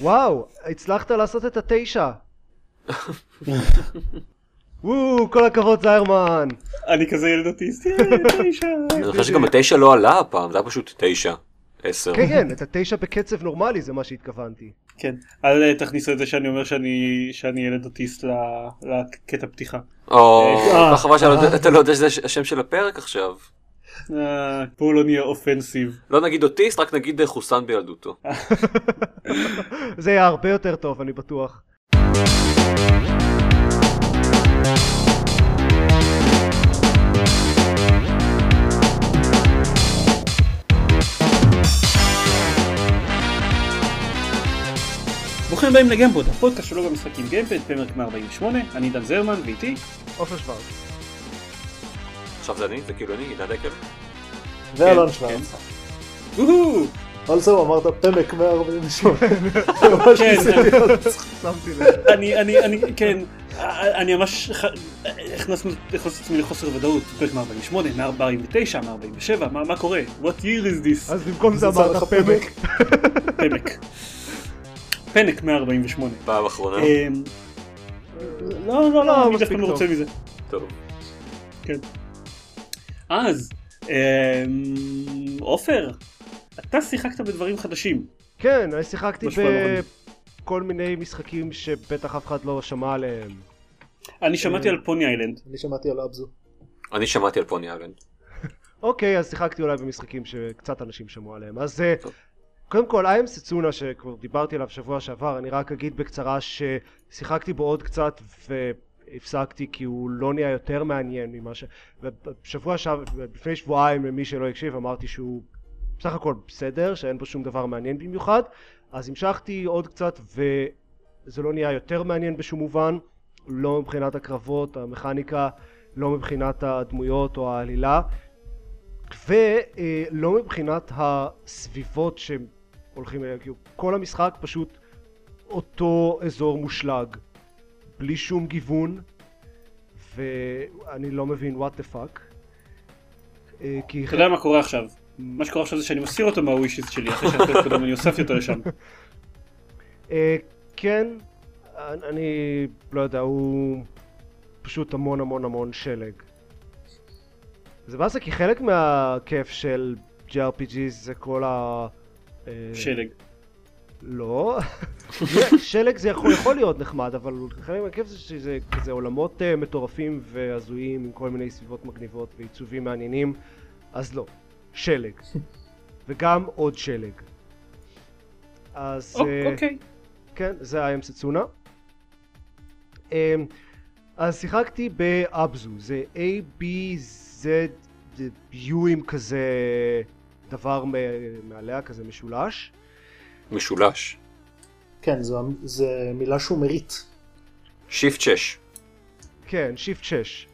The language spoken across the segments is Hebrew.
וואו, הצלחת לעשות את התשע. וואו, כל הכבוד זיירמן. אני כזה ילד אוטיסט, יאי, תשע. אני חושב שגם התשע לא עלה הפעם, זה היה פשוט תשע. עשר. כן, כן, את התשע בקצב נורמלי זה מה שהתכוונתי. כן, אל אה, תכניסו את זה שאני אומר שאני שאני ילד אוטיסט ל- לקטע פתיחה. או, אה. לא חבל שאתה לא יודע שזה השם של הפרק עכשיו. אה, בואו לא נהיה אופנסיב. לא נגיד אוטיסט, רק נגיד חוסן בילדותו. זה יהיה הרבה יותר טוב, אני בטוח. ברוכים הבאים לגיימפוד, הפודקאסט שלו במשחקים גיימפד, פרק 148, אני עידן זרמן ואיתי עופר שוורץ. עכשיו זה אני, זה כאילו אני, עידן דקל. ואלון כן, שוורץ. וואו! על זה הוא אמרת פרק 148. כן, שמתי לב. אני, אני, אני, כן, אני ממש הכנסנו את עצמי לחוסר ודאות, פרק 148, 149, 147, מה מה קורה? What year is this? אז במקום זה זה אמרת לך פמק. פנק. פנק 148. פעם אחרונה. אמ, לא, לא, לא, לא, אני דווקא. מרוצה מזה. טוב. אז, אמ, עופר, אתה שיחקת בדברים חדשים. כן, אני שיחקתי. בכל מיני משחקים שבטח אף אחד לא שמע עליהם. אני שמעתי על פוני איילנד. אני שמעתי על אבזו. אני שמעתי על פוני אבן. אוקיי, אז שיחקתי אולי במשחקים שקצת אנשים שמעו עליהם. אז אה. קודם כל, איי.אם סצונה שכבר דיברתי עליו שבוע שעבר, אני רק אגיד בקצרה ששיחקתי בו עוד קצת והפסקתי כי הוא לא נהיה יותר מעניין ממה ש... ובשבוע שעבר, לפני שבועיים למי שלא הקשיב אמרתי שהוא בסך הכל בסדר, שאין בו שום דבר מעניין במיוחד, אז המשכתי עוד קצת וזה לא נהיה יותר מעניין בשום מובן, לא מבחינת הקרבות, המכניקה, לא מבחינת הדמויות או העלילה. ולא מבחינת הסביבות שהם הולכים אליהם, כאילו כל המשחק פשוט אותו אזור מושלג, בלי שום גיוון, ואני לא מבין what the fuck. אה, כי אתה יודע מה קורה עכשיו? מה שקורה עכשיו זה שאני מסיר אותו מהווישיסט שלי, אחרי שהפרק קודם אני הוספתי אותו לשם. אה, כן, אני- אני לא יודע, הוא פשוט המון המון המון שלג. זה באסה כי חלק מהכיף של JRPG זה כל ה... אה, שלג. לא. שלג זה יכול, יכול להיות נחמד, אבל חלק מהכיף זה שזה כזה עולמות uh, מטורפים והזויים עם כל מיני סביבות מגניבות ועיצובים מעניינים, אז לא. שלג. וגם עוד שלג. אז... אה, אוקיי. כן, זה האם סצונה. אמ, אז שיחקתי באבזו, זה A-B-Z-U עם כזה דבר מעליה, כזה משולש. משולש. כן, זו- זה מילה שומרית. שיפט 6. כן, shift 6.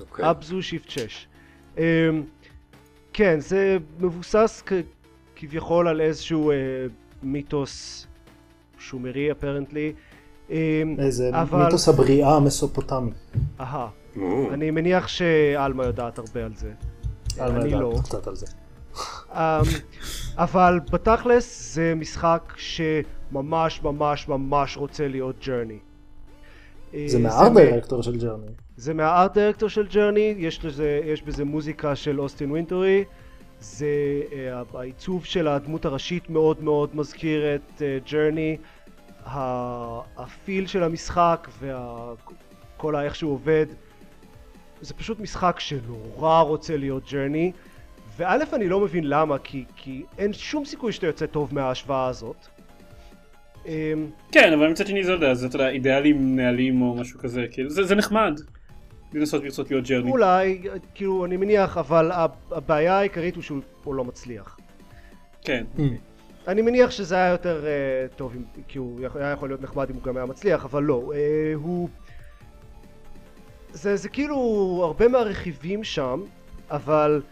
אוקיי. Abzu shift 6. אמ, כן, זה מבוסס כ- כביכול על איזשהו אה, מיתוס שומרי apparently. איזה אבל- מיתוס הבריאה המסופוטמי. אהה. אני מניח שעלמה יודעת הרבה על זה. עלמה, אני יודעת לא. קצת על זה. אמ, אבל בתכלס זה משחק שממש ממש ממש רוצה להיות Journey. זה אה, מה art מ- דירקטור של Journey. זה מה art director של Journey, יש, לזה, יש בזה מוזיקה של אוסטין וינטורי, זה אה, העיצוב של הדמות הראשית מאוד מאוד מזכיר את Journey, ה feel של המשחק וכל איך שהוא עובד, זה פשוט משחק שנורא רוצה להיות Journey, וא' אני לא מבין למה, כי, כי אין שום סיכוי שאתה יוצא טוב מההשוואה הזאת. אמ, כן, אבל מצד שני זה לא יודע, זה אתה יודע, אידיאלים, נהלים או משהו כזה, כאילו, זה זה נחמד. לנסות לרצות להיות Journey. אולי, כאילו, אני מניח, אבל הב- הבעיה העיקרית הוא שהוא הוא לא מצליח. כן. אני מניח שזה היה יותר uh, טוב, אם, כי הוא יכול- היה יכול להיות נחמד אם הוא גם היה מצליח, אבל לא. Uh, הוא... זה, זה כאילו הרבה מהרכיבים שם, אבל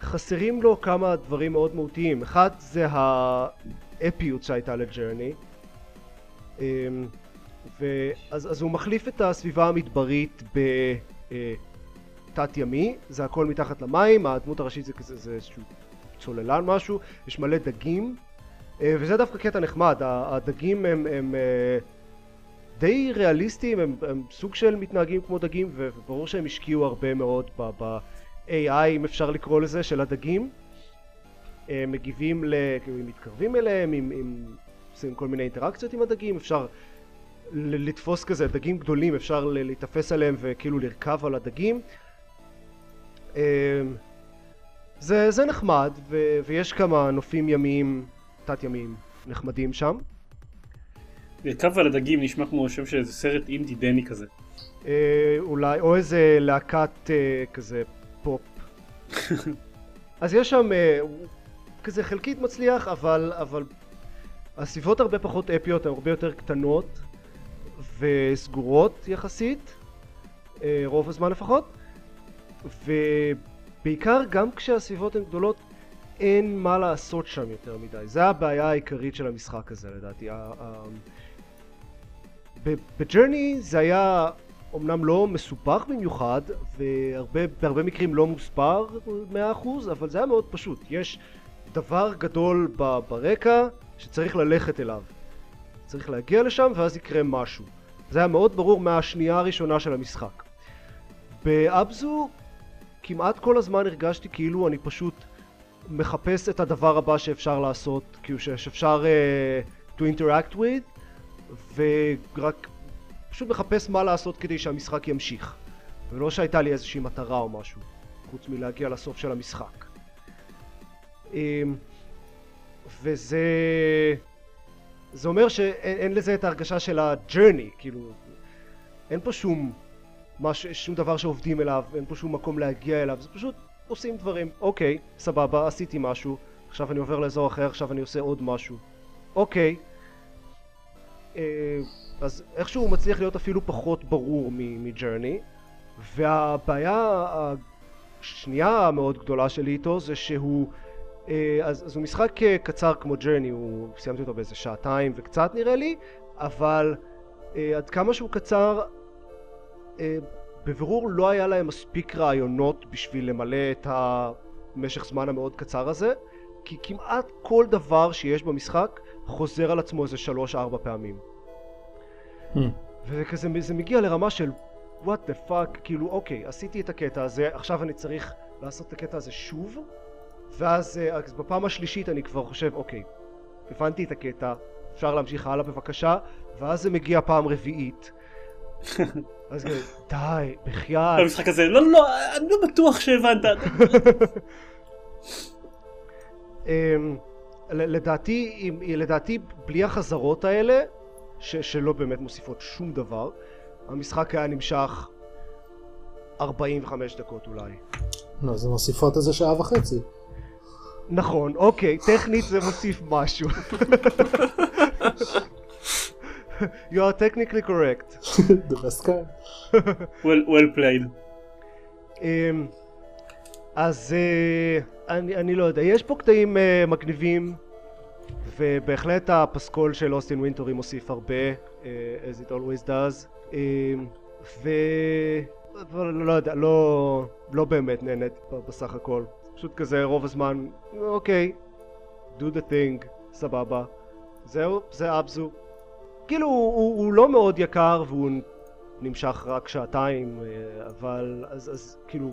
חסרים לו כמה דברים מאוד מהותיים. אחד זה האפיות שהייתה לג'רני. Um, ואז אז הוא מחליף את הסביבה המדברית בתת ימי, זה הכל מתחת למים, הדמות הראשית זה כזה, זה איזשהו צוללן משהו, יש מלא דגים, אה, וזה דווקא קטע נחמד, הדגים הם, הם אה, די ריאליסטיים, הם, הם סוג של מתנהגים כמו דגים, וברור שהם השקיעו הרבה מאוד ב-AI, אם אפשר לקרוא לזה, של הדגים. הם מגיבים, ל... כאילו, אם מתקרבים אליהם, אם, אם עושים כל מיני אינטראקציות עם הדגים, אפשר לתפוס כזה דגים גדולים, אפשר להיתפס עליהם וכאילו לרכב על הדגים. אמ, זה, זה נחמד, ו- ויש כמה נופים ימיים, תת-ימיים, נחמדים שם. לרכב על הדגים נשמע כמו שם של איזה סרט אינדי דני כזה. אה, אולי, או איזה להקת אה, כזה פופ. אז יש שם, אה, כזה חלקית מצליח, אבל, אבל הסביבות הרבה פחות אפיות, הן הרבה יותר קטנות וסגורות יחסית, אה, רוב הזמן לפחות, ובעיקר גם כשהסביבות הן גדולות, אין מה לעשות שם יותר מדי. זה הבעיה העיקרית של המשחק הזה לדעתי. בג'רני זה היה אומנם לא מסובך במיוחד, ובהרבה מקרים לא מוסבר 100%, אבל זה היה מאוד פשוט. יש דבר גדול ברקע שצריך ללכת אליו. צריך להגיע לשם ואז יקרה משהו. זה היה מאוד ברור מהשנייה הראשונה של המשחק. באבזו כמעט כל הזמן הרגשתי כאילו אני פשוט מחפש את הדבר הבא שאפשר לעשות, כאילו שאפשר uh, to interact with, ורק פשוט מחפש מה לעשות כדי שהמשחק ימשיך. ולא שהייתה לי איזושהי מטרה או משהו, חוץ מלהגיע לסוף של המשחק. אמ, וזה... זה אומר שאין אין לזה את ההרגשה של הג'רני, כאילו... אין פה שום... מש, שום דבר שעובדים אליו, אין פה שום מקום להגיע אליו, זה פשוט עושים דברים. אוקיי, סבבה, עשיתי משהו, עכשיו אני עובר לאזור אחר, עכשיו אני עושה עוד משהו. אוקיי. אה, אז איכשהו הוא מצליח להיות אפילו פחות ברור מג'רני, והבעיה השנייה המאוד גדולה שלי איתו זה שהוא אה, אז, אז הוא משחק אה, קצר כמו ג'רני, הוא סיימתי אותו באיזה שעתיים וקצת נראה לי, אבל אה, עד כמה שהוא קצר, בבירור לא היה להם מספיק רעיונות בשביל למלא את המשך זמן המאוד קצר הזה, כי כמעט כל דבר שיש במשחק חוזר על עצמו איזה שלוש ארבע פעמים. Hmm. וכזה זה מגיע לרמה של what the fuck, כאילו אוקיי, עשיתי את הקטע הזה, עכשיו אני צריך לעשות את הקטע הזה שוב, ואז אה, אז בפעם השלישית אני כבר חושב אוקיי, הבנתי את הקטע, אפשר להמשיך הלאה בבקשה, ואז זה מגיע פעם רביעית. אז די, בחייאת. במשחק הזה, לא, לא, אני לא בטוח שהבנת. אמ, לדעתי, לדעתי בלי החזרות האלה, ש, שלא באמת מוסיפות שום דבר, המשחק היה נמשך 45 דקות אולי. לא, זה מוסיפות איזה שעה וחצי. נכון, אוקיי, טכנית זה מוסיף משהו. you are technically correct. The best kind. well well played. אמ, אז אה, אני, אני לא יודע, יש פה קטעים אה, מגניבים ובהחלט הפסקול של אוסטין וינטורי מוסיף הרבה, אה, as it always does, אמ, ו... אבל לא יודע, לא, לא באמת נהנית בסך הכל, פשוט כזה רוב הזמן, אוקיי, do the thing, סבבה, זהו, זה אבזו. כאילו הוא, הוא, הוא לא מאוד יקר והוא נמשך רק שעתיים, אה, אבל אז, אז כאילו,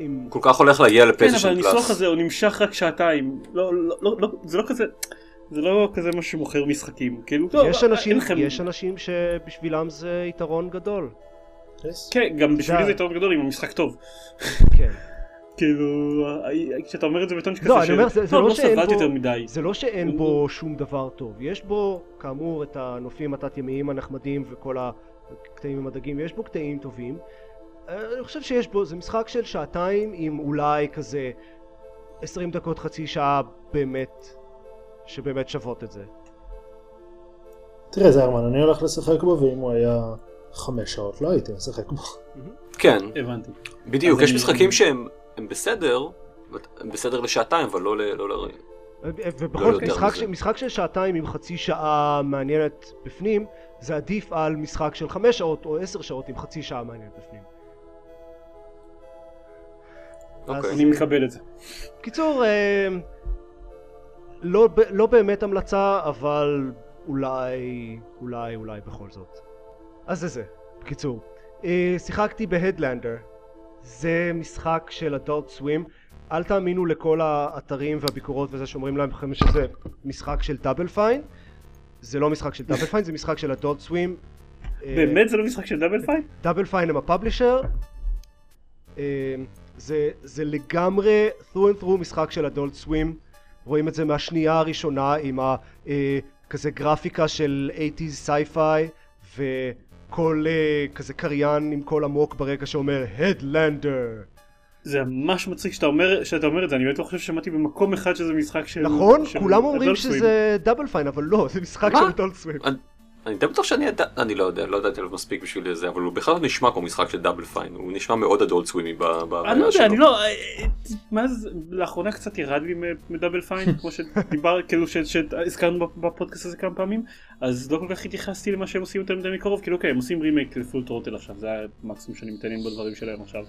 אם... כל כך הולך להגיע כן, אבל הניסוח פלאס. הזה הוא נמשך רק שעתיים. לא, לא, לא, לא, זה לא כזה, זה לא כזה מה שמוכר משחקים. כאילו, לא, יש אין אנשים, לכם- יש אנשים שבשבילם זה יתרון גדול. Yes. כן, גם בשבילי זה- יתרון גדול אם המשחק טוב. כן. כאילו, אה, כשאתה אומר את זה בטון שכזה לא, אני אומר, זה- זה טוב, לא לא שאין בו- יותר מדי. זה לא שאין בו שום דבר טוב. יש בו, כאמור, את הנופים התת-ימיים הנחמדים וכל הקטעים עם הדגים, יש בו קטעים טובים. אה, אני חושב שיש בו, זה משחק של שעתיים עם אולי כזה 20 דקות, חצי שעה באמת, שבאמת שוות את זה. תראה זרמן, אני הולך לשחק בו, ואם הוא היה חמש שעות לא הייתי משחק בו. כן, הבנתי. בדיוק, אז יש אני- משחקים שהם הם בסדר, הם בסדר לשעתיים, אבל לא ל... לא ל- ובכל לא זאת, יותר משחק, משחק של שעתיים עם חצי שעה מעניינת בפנים, זה עדיף על משחק של חמש שעות או עשר שעות עם חצי שעה מעניינת בפנים. אז- אוקיי. אני מקבל את זה. קיצור, אה, לא, לא באמת המלצה, אבל אולי, אולי, אולי בכל זאת. אז זה זה, בקיצור. אה, שיחקתי בהדלנדר. זה משחק של אדולט סווים. אל תאמינו לכל האתרים והביקורות וזה שאומרים לכם שזה משחק של Double Fine. זה לא משחק של Double Fine, זה משחק של Adult Swim. באמת זה לא משחק של Double Fine? Double Fine הם ה publisher. אה, זה, זה לגמרי through and through משחק של Adult Swim. רואים את זה מהשנייה הראשונה עם ה... אה, כזה גרפיקה של 80's sci-fi וכל אה, כזה קריין עם קול עמוק ברקע שאומר Headlander זה ממש מצחיק שאתה אומר, שאתה אומר את זה, אני באמת לא חושב ששמעתי במקום אחד שזה משחק של... נכון? של כולם אומרים. שזה Double Fine אבל לא זה משחק מה? של Adult Swim אני- די בטוח שאני ידע, אני לא יודע, לא ידעתי עליו מספיק בשביל זה, אבל הוא בכלל לא נשמע כמו משחק של Double Fine, הוא נשמע מאוד Adult Swim י ב- אני לא יודע. אני לא... אה, אה, מה זה, לאחרונה קצת ירד לי מ Double Fine, כמו שדיבר, כאילו שהזכרנו בפודקאסט הזה כמה פעמים, אז לא כל כך התייחסתי למה שהם עושים יותר מדי מקרוב, כאילו אוקיי, הם עושים רימייק ל Full Throttle עכשיו, זה המקסימום שאני מתעניין בדברים שלהם עכשיו.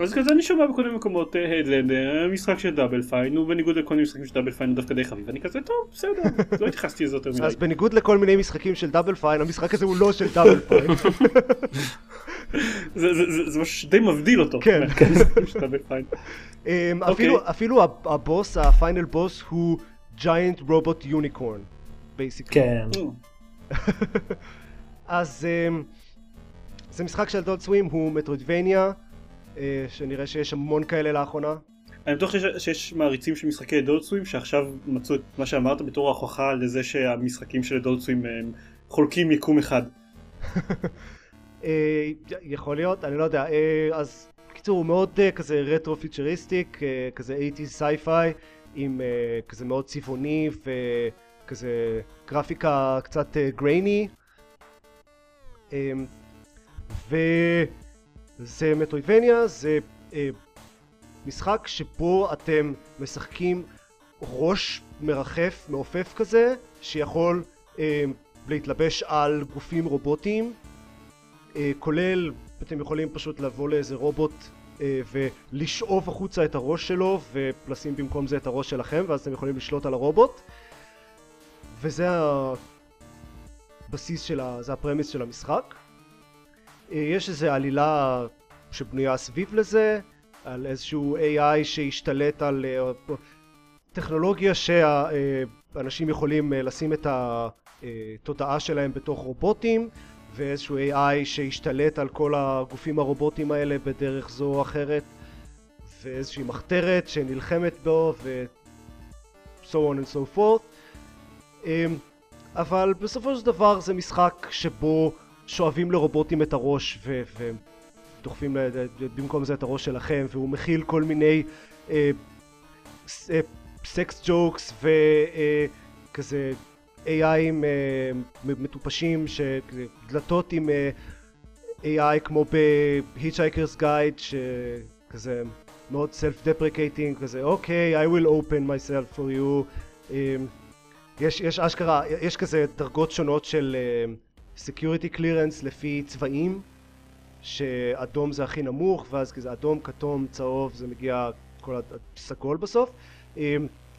אז כזה אני שומע בכל מיני מקומות Headlander, משחק של Double Fine, הוא בניגוד לכל מיני משחקים של Double Fine הוא דווקא די חביב, ואני כזה טוב, בסדר, לא התייחסתי לזה יותר מדי. אז בניגוד לכל מיני משחקים של Double Fine המשחק הזה הוא לא של Double Fine זה- זה- זה- זה משהו שדי מבדיל אותו. כן. Fine. אמ, אוקיי. אפילו אפילו הב- הבוס ה final boss הוא giant robot unicorn basically כן. אז אמ, זה משחק של Adult Swim הוא Metroidvania אה, שנראה שיש המון כאלה לאחרונה. אני בטוח שיש- שיש מעריצים של משחקי Adult Swim שעכשיו מצאו את מה שאמרת בתור ההוכחה לזה שהמשחקים של Adult Swim הם חולקים יקום אחד. אה, יכול להיות אני לא יודע. אה, אז בקיצור הוא מאוד אה, כזה retro futuristic אה, כזה 80's sci-fi עם אה, כזה מאוד צבעוני וכזה גרפיקה קצת אה, גרייני אה, וזה מטרוידבניה זה אה, משחק שבו אתם משחקים ראש מרחף מעופף כזה שיכול אה, להתלבש על גופים רובוטיים אה, כולל אתם יכולים פשוט לבוא לאיזה רובוט אה, ולשאוב החוצה את הראש שלו ולשים במקום זה את הראש שלכם ואז אתם יכולים לשלוט על הרובוט. וזה הבסיס של ה... זה הפרמיס של המשחק יש איזה עלילה שבנויה סביב לזה על איזשהו AI שהשתלט על אה, טכנולוגיה שהאנשים יכולים אה, לשים את התודעה שלהם בתוך רובוטים ואיזשהו AI שהשתלט על כל הגופים הרובוטיים האלה בדרך זו או אחרת ואיזושהי מחתרת שנלחמת בו ו... so on and so forth. אמ, אבל בסופו של דבר זה משחק שבו שואבים לרובוטים את הראש ו... במקום זה את הראש שלכם והוא מכיל כל מיני אה, אה, סקס ג'וקס וכזה AIים אה, מטופשים, שדלתות עם אה, AI כמו ב-Hitchhiker's Guide שכזה מאוד self-deprecating כזה אוקיי I will open myself for you. אה, יש, יש אשכרה, יש כזה דרגות שונות של security clearance לפי צבעים שאדום זה הכי נמוך ואז כזה אדום, כתום, צהוב זה מגיע כל הסגול בסוף אה,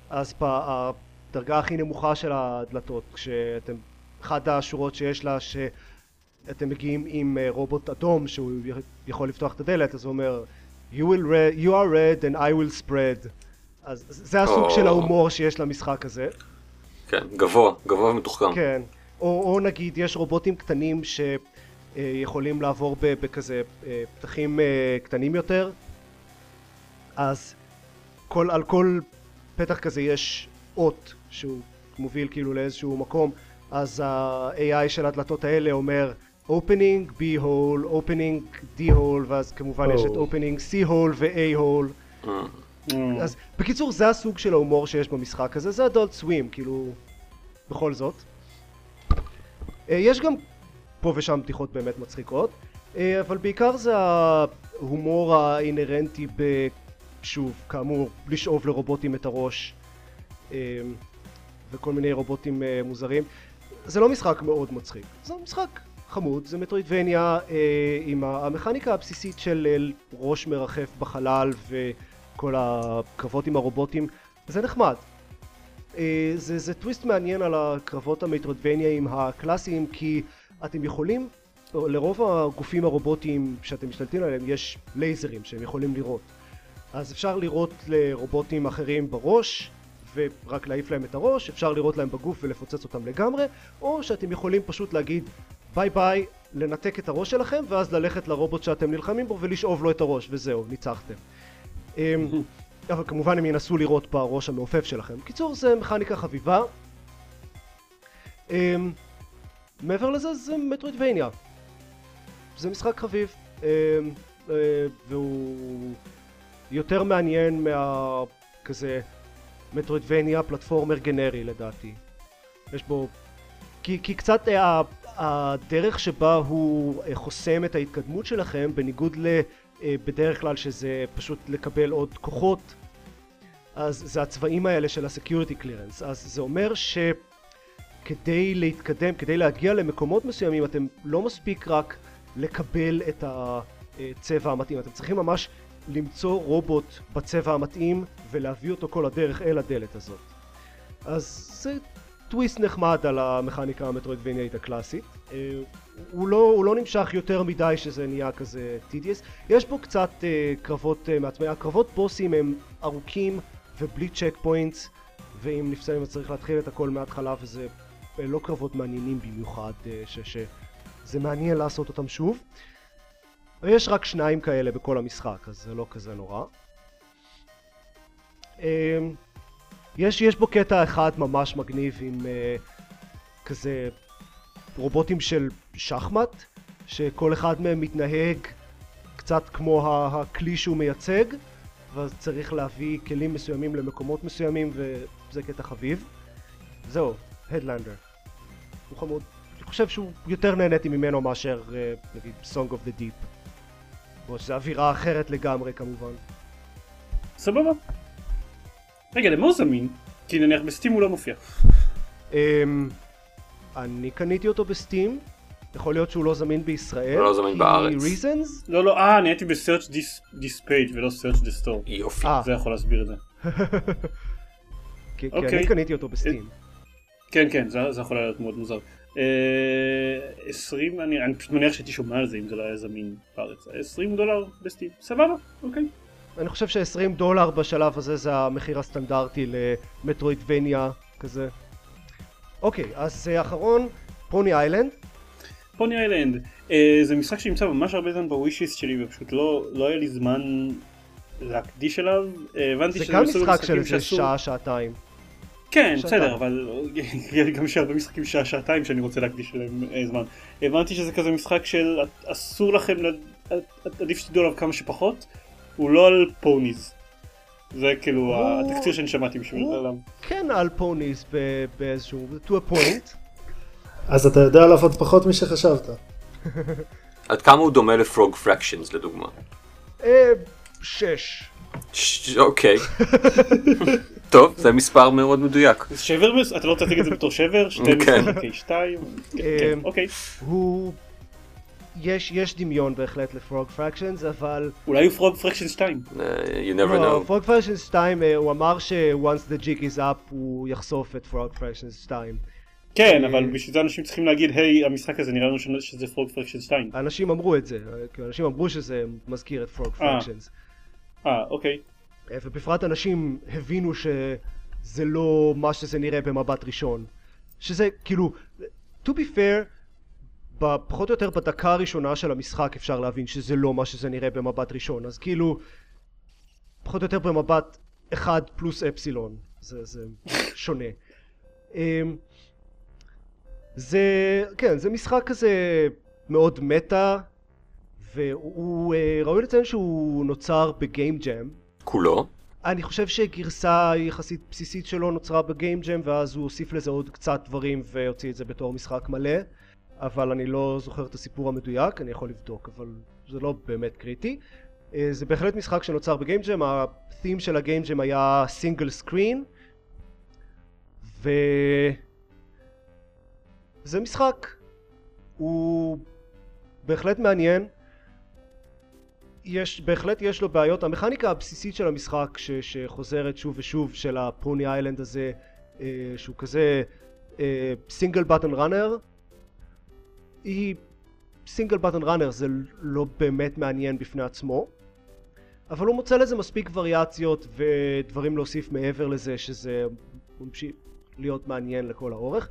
אז הדרגה הכי נמוכה של הדלתות כשאתם אחת השורות שיש לה שאתם מגיעים עם אה, רובוט אדום שהוא יכול לפתוח את הדלת אז הוא אומר you, will red, you are red and I will spread אז זה הסוג או. של ההומור שיש למשחק הזה כן, גבוה, גבוה ומתוחכם. כן או, או נגיד יש רובוטים קטנים שיכולים לעבור ב- בכזה אה, פתחים אה, קטנים יותר. אז כל, על כל פתח כזה יש אות שהוא מוביל כאילו לאיזשהו מקום. אז ה-AI של הדלתות האלה אומר opening B hole, opening D hole ואז כמובן יש את או. opening C hole ו-A hole אה, אה, אז בקיצור זה הסוג של ההומור שיש במשחק הזה. זה אדולט סווים כאילו בכל זאת. אה, יש גם פה ושם בדיחות באמת מצחיקות אה, אבל בעיקר זה ההומור האינהרנטי ב... שוב כאמור לשאוב לרובוטים את הראש אה, וכל מיני רובוטים אה, מוזרים. זה לא משחק מאוד מצחיק. זה משחק חמוד זה מטרוידבניה אה, עם המכניקה הבסיסית של אה, ראש מרחף בחלל וכל הקרבות עם הרובוטים. זה נחמד. אה, זה, זה טוויסט מעניין על הקרבות המטרודבניאיים הקלאסיים כי אתם יכולים, לרוב הגופים הרובוטיים שאתם משתלטים עליהם יש לייזרים שהם יכולים לראות אז אפשר לירות לרובוטים אחרים בראש ורק להעיף להם את הראש, אפשר לירות להם בגוף ולפוצץ אותם לגמרי או שאתם יכולים פשוט להגיד ביי ביי לנתק את הראש שלכם ואז ללכת לרובוט שאתם נלחמים בו ולשאוב לו את הראש וזהו, ניצחתם. אבל כמובן הם ינסו לירות בראש המעופף שלכם. קיצור זה מכניקה חביבה. אמ, מעבר לזה זה מטרוידבניה. זה משחק חביב. אמ, אה, והוא יותר מעניין מה... כזה Metroidvania platformer גנרי לדעתי. יש בו... כי, כי קצת אה, הדרך שבה הוא אה, חוסם את ההתקדמות שלכם בניגוד ל... בדרך כלל שזה פשוט לקבל עוד כוחות אז זה הצבעים האלה של ה security clearance אז זה אומר שכדי להתקדם כדי להגיע למקומות מסוימים אתם לא מספיק רק לקבל את הצבע המתאים אתם צריכים ממש למצוא רובוט בצבע המתאים ולהביא אותו כל הדרך אל הדלת הזאת. אז זה טוויסט נחמד על המכניקה המטרואידבניאית הקלאסית. אה, הוא לא, הוא לא נמשך יותר מדי שזה נהיה כזה tedious יש בו קצת אה, קרבות אה, מעצמי. הקרבות בוסים הם ארוכים ובלי checkpoints ואם לפעמים צריך להתחיל את הכל מההתחלה וזה אה, לא קרבות מעניינים במיוחד אה, שזה מעניין לעשות אותם שוב. ויש רק שניים כאלה בכל המשחק אז זה לא כזה נורא. uh, יש, יש בו קטע אחד ממש מגניב עם uh, כזה רובוטים של שחמט שכל אחד מהם מתנהג קצת כמו הכלי שהוא מייצג ואז צריך להביא כלים מסוימים למקומות מסוימים וזה קטע חביב. זהו, הדלנדר הוא חמוד. אני חושב שהוא יותר נהניתי ממנו מאשר אה, נגיד Song of the Deep. או שזו אווירה אחרת לגמרי כמובן. סבבה רגע למה הוא זמין? כי נניח בסטים הוא לא מופיע אמ, אני קניתי אותו בסטים יכול להיות שהוא לא זמין בישראל. לא זמין בארץ. reasons? לא לא אה אני הייתי בסרצ' this page ולא search the store. יופי. אה. זה יכול להסביר את זה. כי כי אוקיי. אני קניתי אותו בסטים. כן כן זה זה יכול להיות מאוד מוזר. אה, 20 אני אני פשוט מניח שהייתי שומע על זה אם זה לא היה זמין בארץ. 20 דולר בסטים סבבה אוקיי. אני חושב ש-20 דולר בשלב הזה זה המחיר הסטנדרטי למטרואידבניה כזה. אוקיי, אז אה, אחרון, פוני איילנד. פוני איילנד אה, זה משחק שנמצא ממש הרבה זמן בווישיסט שלי ופשוט לא לא היה לי זמן להקדיש אליו. אה, הבנתי זה שזה מסוג משחק של איזה שעה, שעתיים. כן, שעתיים. בסדר, אבל גם יש הרבה משחקים שעה שעתיים שאני רוצה להקדיש להם זמן. הבנתי שזה כזה משחק של אסור לכם, עדיף שתדעו עליו כמה שפחות, הוא לא על פוניז. זה כאילו הוא- התקציר שאני שמעתי בשביל הוא- עליו. כן על פוניס ב- באיזשהו, to a point. אז אתה יודע עליו עוד פחות משחשבת. עד כמה הוא דומה ל Frog Fractions לדוגמה? אה, שש. ש- אוקיי. טוב, זה מספר מאוד מדויק. זה שבר, אתה לא רוצה להציג את זה בתור שבר? 12 כן. חלקי 2? כן, אמ, אוקיי. הוא... יש, יש דמיון בהחלט ל Frog Fractions, אבל... אולי הוא Frog Fractions 2. Uh, you never לא, know. Frog Fractions 2, אה, הוא אמר ש- once the jig is up הוא יחשוף את Frog Fractions 2. כן, אה, אבל בשביל זה אנשים צריכים להגיד, היי, המשחק הזה נראה לנו שזה Frog Fractions 2. אנשים אמרו את זה, אה, כאילו, אנשים אמרו שזה מזכיר את Frog אה. Fractions. אה, אוקיי. אה, ובפרט אנשים הבינו שזה לא מה שזה נראה במבט ראשון. שזה כאילו, to be fair, פחות או יותר בדקה הראשונה של המשחק אפשר להבין שזה לא מה שזה נראה במבט ראשון. אז כאילו, פחות או יותר במבט אחד פלוס אפסילון. זה, זה שונה. אמ, זה, כן, זה משחק כזה מאוד מטה, והוא, אה, ראוי לציין שהוא נוצר בגיים ג'ם. כולו? אני חושב שגרסה יחסית בסיסית שלו נוצרה בגיים ג'ם ואז הוא הוסיף לזה עוד קצת דברים והוציא את זה בתור משחק מלא אבל אני לא זוכר את הסיפור המדויק, אני יכול לבדוק אבל זה לא באמת קריטי אה, זה בהחלט משחק שנוצר בגיים ג'ם, ה-theme של הגיים ג'ם היה סינגל סקרין ו... זה משחק הוא בהחלט מעניין יש, בהחלט יש לו בעיות. המכניקה הבסיסית של המשחק ש, שחוזרת שוב ושוב של הפוני איילנד הזה אה, שהוא כזה סינגל בטן ראנר, היא single button runner זה לא באמת מעניין בפני עצמו, אבל הוא מוצא לזה מספיק וריאציות ודברים להוסיף מעבר לזה שזה ממשיך להיות מעניין לכל האורך.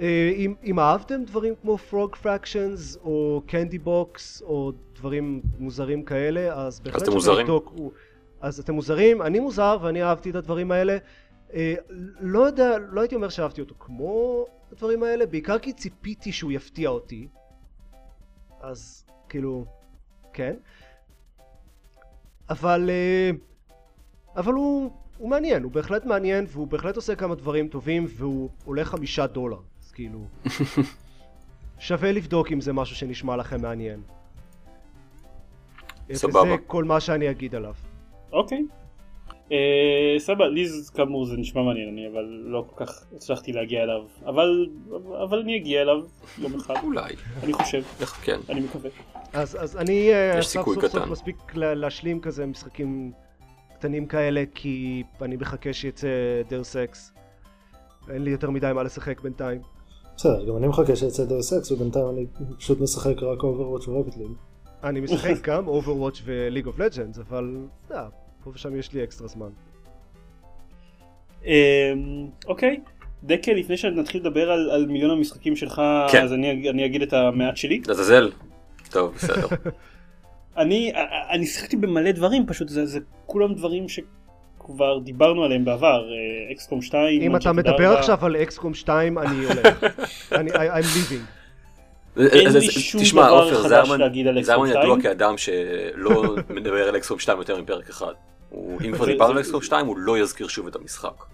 אה, אם, אם אהבתם דברים כמו Frog Fractions או Candy Box או דברים מוזרים כאלה אז בהחלט אתם מוזרים? לבדוק, הוא, אז אתם מוזרים, אני מוזר ואני אהבתי את הדברים האלה אה, לא יודע, לא הייתי אומר שאהבתי אותו כמו הדברים האלה בעיקר כי ציפיתי שהוא יפתיע אותי. אז כאילו כן. אבל אה, אבל הוא, הוא מעניין, הוא בהחלט מעניין והוא בהחלט עושה כמה דברים טובים והוא עולה חמישה דולר. אז כאילו שווה לבדוק אם זה משהו שנשמע לכם מעניין. סבבה. וזה כל מה שאני אגיד עליו. אוקיי. אה, סבבה, לי זה כאמור זה נשמע מעניין, אני אבל לא כל כך הצלחתי להגיע אליו, אבל אבל אני אגיע אליו יום אחד, אולי. אני חושב, איך- כן. אני מקווה. אז, אז אני אה, סוף סוף קטן. מספיק לה- להשלים כזה משחקים קטנים כאלה כי אני מחכה שיצא Deus Ex אין לי יותר מדי מה לשחק בינתיים בסדר, גם אני מחכה שיצא Deus Ex ובינתיים אני פשוט משחק רק Overwatch ו Rocket League. אני משחק גם Overwatch ו League of Legends אבל יודע, פה ושם יש לי אקסטרה זמן אמ, אוקיי, דקל לפני שנתחיל לדבר על על מיליון המשחקים שלך, כן. אז אני אני אגיד את המעט שלי. לעזאזל. טוב, בסדר. אני אני שיחקתי במלא דברים פשוט זה זה כולם דברים שכבר דיברנו עליהם בעבר אה, XCOM 2 אם אתה מדבר 4. עכשיו על XCOM 2 אני הולך אני, I'm leaving אין לי שום תשמע, דבר חדש זרמן- להגיד על זרמן אקסקום ידוע 2. כאדם שלא מדבר על אקסקום 2 יותר מפרק אחד. הוא- אם כבר דיברנו על אקסקום 2 הוא לא יזכיר שוב את המשחק.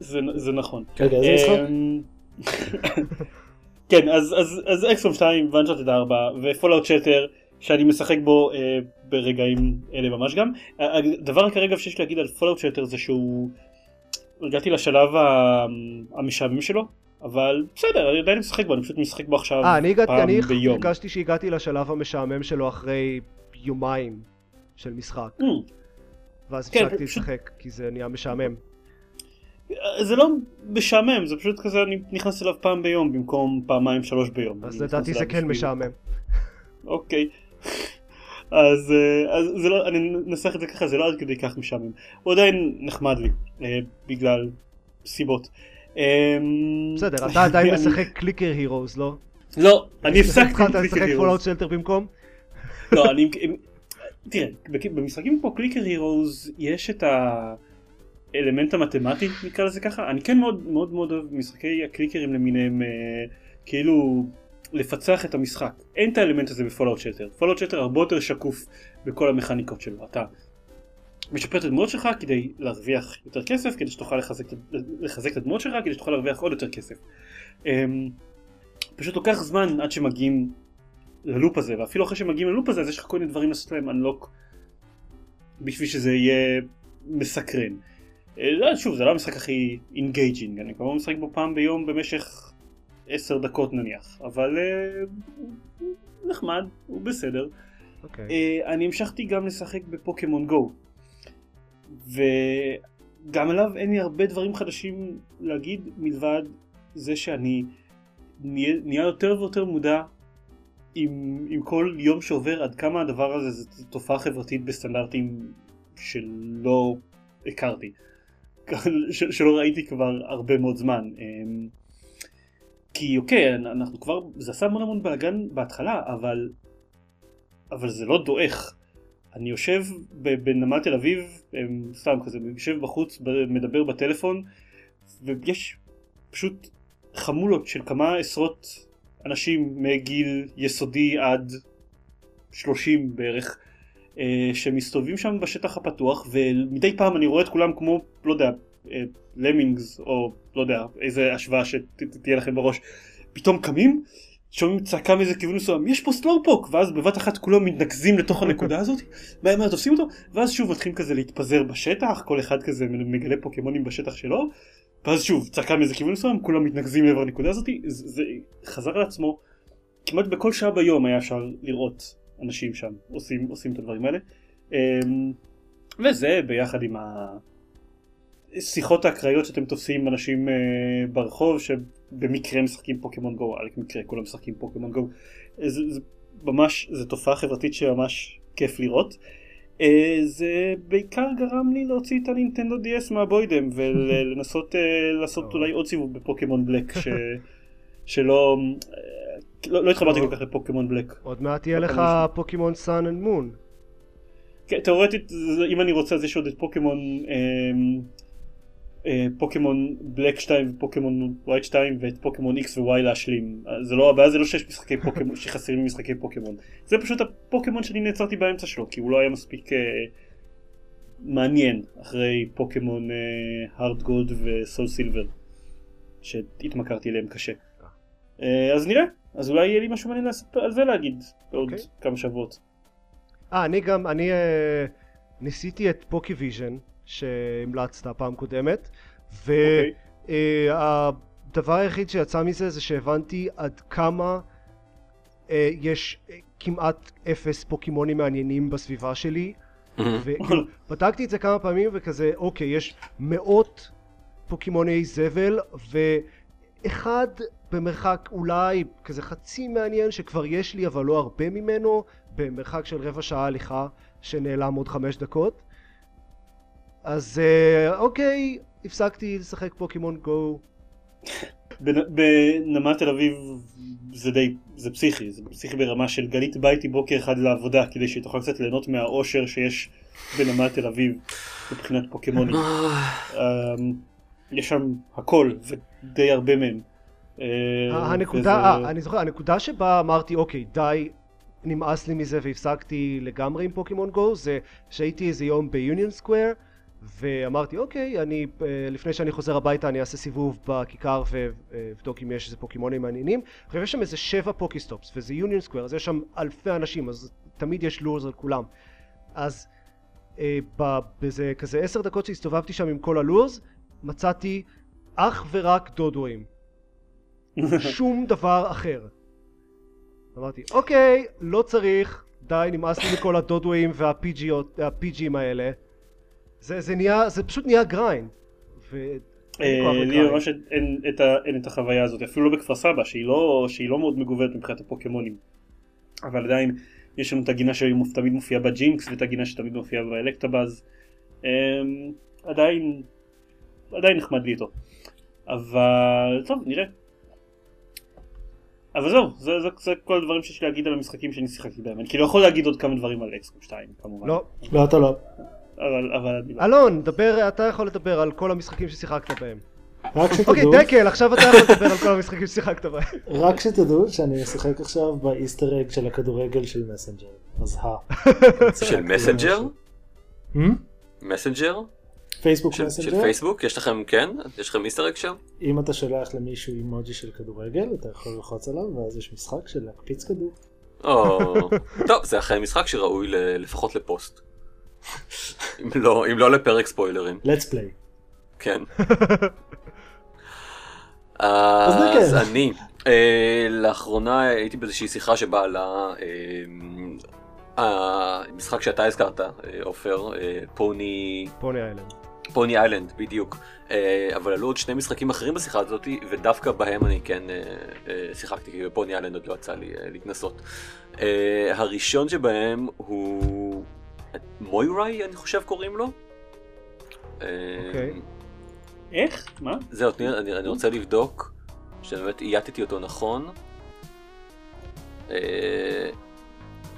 זה זה נכון. רגע, איזה משחק? אמ, כן אז אז אז אקסקום 2 ואנצ'ארטד 4 ופולאאוט שטר שאני משחק בו אה, ברגעים אלה ממש גם. הדבר כרגע שיש להגיד על פולאאוט שטר זה שהוא הגעתי לשלב המשעמם שלו אבל בסדר אני עדיין משחק בו אני פשוט משחק בו עכשיו אה אני הגעתי, פעם אני ביום. הרגשתי שהגעתי לשלב המשעמם שלו אחרי יומיים של משחק אמ, ואז כן, הפסקתי פשוט- לשחק כי זה נהיה משעמם זה לא משעמם זה פשוט כזה אני נכנס אליו פעם ביום במקום פעמיים שלוש ביום. אז לדעתי זה כן משעמם אוקיי. אז, אה, אז זה לא, אני אנסח את זה ככה, זה לא עד כדי כך משעמם. הוא עדיין נחמד לי, אה, בגלל סיבות. אה, בסדר אתה עדיין משחק Clicker Heroes לא? לא, אני הפסקתי התחלת עם לשחק Clicker Fallout Heroes. Shelter במקום? לא, אני... תראה, במשחקים כמו Clicker Heroes יש את האלמנט המתמטי, נקרא לזה ככה. אני כן מאוד מאוד מאוד אוהב משחקי הקליקרים למיניהם, אה, כאילו לפצח את המשחק. אין את האלמנט הזה ב Fallout Shelter. Fallout Shelter הרבה יותר שקוף בכל המכניקות שלו. אתה משפר את הדמות שלך כדי להרוויח יותר כסף, כדי שתוכל לחזק, לחזק את הדמות שלך, כדי שתוכל להרוויח עוד יותר כסף. אמ, פשוט לוקח זמן עד שמגיעים ל loop הזה, ואפילו אחרי שמגיעים ל loop הזה אז יש לך כל מיני דברים לעשות להם unlock בשביל שזה יהיה מסקרן. אה, לא, שוב זה לא המשחק הכי engaging, אני כבר משחק בו פעם ביום במשך עשר דקות נניח, אבל אה, נחמד, הוא בסדר. אוקיי. אה, אני המשכתי גם לשחק בפוקימון גו. וגם עליו אין לי הרבה דברים חדשים להגיד מלבד זה שאני נהיה יותר ויותר מודע עם, עם כל יום שעובר עד כמה הדבר הזה זה תופעה חברתית בסטנדרטים שלא הכרתי. שלא ראיתי כבר הרבה מאוד זמן. אמ, כי אוקיי, אנחנו כבר, זה עשה המון המון בלאגן בהתחלה, אבל אבל זה לא דועך. אני יושב בנמל תל אביב, אמ, סתם כזה, יושב בחוץ, מדבר בטלפון, ויש פשוט חמולות של כמה עשרות אנשים מגיל יסודי עד 30 בערך, אה, שמסתובבים שם בשטח הפתוח, ומדי פעם אני רואה את כולם כמו, לא יודע, אה, למינגס, או לא יודע, איזה השוואה שתהיה לכם בראש, פתאום קמים, שומעים צעקה מאיזה כיוון מסוים, יש פה סלורפוק, ואז בבת אחת כולם מתנקזים לתוך הנקודה הזאת, מהר מהר תופסים אותו, ואז שוב מתחילים כזה להתפזר בשטח, כל אחד כזה מגלה פוקימונים בשטח שלו, ואז שוב צעקה מאיזה כיוון מסוים, כולם מתנקזים לעבר הנקודה הזאת, זה, חזר על עצמו, כמעט בכל שעה ביום היה אפשר לראות אנשים שם עושים, עושים את הדברים האלה, אמ, וזה ביחד עם ה... שיחות האקראיות שאתם תופסים עם אנשים אה, ברחוב שבמקרה משחקים פוקימון גו, על מקרה כולם משחקים פוקימון גו. זה, זה ממש, זו תופעה חברתית שממש כיף לראות. אה, זה בעיקר גרם לי להוציא את הנינטנדו DS מהבוידם ולנסות אה, לעשות אולי עוד סיבוב בפוקימון בלק ש... שלא אה, לא, לא התחברתי כל כך לפוקימון בלק. עוד מעט יהיה לך Pokémon Sun and Moon. כן, תאורטית אם אני רוצה אז יש עוד את פוקימון Pokémon Black 2 ו Pokémon White 2 ואת Pokémon X ו-Y להשלים. זה לא הבעיה זה לא שיש משחקי פוקימון שחסרים משחקי פוקימון. זה פשוט הפוקימון שאני נעצרתי באמצע שלו כי הוא לא היה מספיק אה, מעניין אחרי Pokémon HeartGold ו SoulSilver שהתמכרתי אליהם קשה. אה, אז נראה אז אולי יהיה לי משהו מעניין על זה להגיד בעוד okay. אוקיי. כמה שבועות. אה אני גם אני אה, ניסיתי את PokéVision שהמלצת פעם קודמת. והדבר okay. אה, היחיד שיצא מזה זה שהבנתי עד כמה אה, יש אה, כמעט אפס פוקימונים מעניינים בסביבה שלי. ובדקתי את זה כמה פעמים וכזה אוקיי יש מאות פוקימוני זבל ואחד במרחק אולי כזה חצי מעניין שכבר יש לי אבל לא הרבה ממנו במרחק של רבע שעה הליכה שנעלם עוד חמש דקות אז אה, אוקיי הפסקתי לשחק פוקימון גו. בנמל תל אביב זה די זה פסיכי זה פסיכי ברמה של גלית ביתי בוקר אחד לעבודה כדי שהיא תוכל קצת ליהנות מהאושר שיש בנמל תל אביב מבחינת פוקימונים. אמ, יש שם הכל ודי הרבה מהם. אה, הנקודה, וזה... אני זוכר, הנקודה שבה אמרתי אוקיי די נמאס לי מזה והפסקתי לגמרי עם פוקימון גו זה שהייתי איזה יום ביוניון סקוויר ואמרתי אוקיי אני לפני שאני חוזר הביתה אני אעשה סיבוב בכיכר ואבדוק אם יש איזה פוקימונים מעניינים. עכשיו יש שם איזה שבע Pokéstops וזה יוניון סקוויר אז יש שם אלפי אנשים אז תמיד יש lures על כולם. אז אה, באיזה כזה עשר דקות שהסתובבתי שם עם כל ה lures מצאתי אך ורק דודואים. שום דבר אחר. אמרתי אוקיי לא צריך די נמאס לי מכל הדודואים והפיג'ים האלה זה, זה נהיה, זה פשוט נהיה grind. אה, לי ממש אין, את החוויה הזאת, אפילו לא בכפר סבא, שהיא לא, שהיא לא מאוד מגוונת מבחינת הפוקימונים. אבל עדיין יש לנו את הגינה שתמיד מופיעה בג'ינקס ואת הגינה שתמיד מופיעה באלקטבאז. אמ, עדיין, עדיין נחמד לי איתו. אבל טוב, נראה. אבל זהו, זה, זה, זה כל הדברים שיש לי להגיד על המשחקים שאני שיחקתי בהם. אני כאילו יכול להגיד עוד כמה דברים על אקסקום 2 כמובן. לא, לא אתה לא. אבל, אבל... אלון, דבר, אתה יכול לדבר על כל המשחקים ששיחקת בהם. רק שתדעו... אוקיי, דקל, עכשיו אתה יכול לדבר על כל המשחקים ששיחקת בהם. רק שתדעו שאני אשחק עכשיו ב Easter egg של הכדורגל של מסנג'ר. אז ה... של מסנג'ר? מסנג'ר? פייסבוק מסנג'ר? של פייסבוק? יש לכם, כן? יש לכם Easter egg שם? אם אתה שולח למישהו אימוג'י של כדורגל, אתה יכול ללחוץ עליו, ואז יש משחק של להקפיץ כדור. טוב, זה אכן משחק שראוי לפחות לפוסט. אם לא, אם לא לפרק ספוילרים. let's play. כן. אז אני אה, לאחרונה הייתי באיזושהי שיחה שבה עלה אה, המשחק שאתה הזכרת עופר פוני פוני איילנד פוני איילנד בדיוק אבל עלו עוד שני משחקים אחרים בשיחה הזאת ודווקא בהם אני כן שיחקתי כי בפוני איילנד עוד לא יצא לי להתנסות הראשון שבהם הוא מויראי אני חושב קוראים לו. אוקיי. איך? מה? זהו, אני, אני רוצה לבדוק שבאמת אייתתי אותו נכון. אה,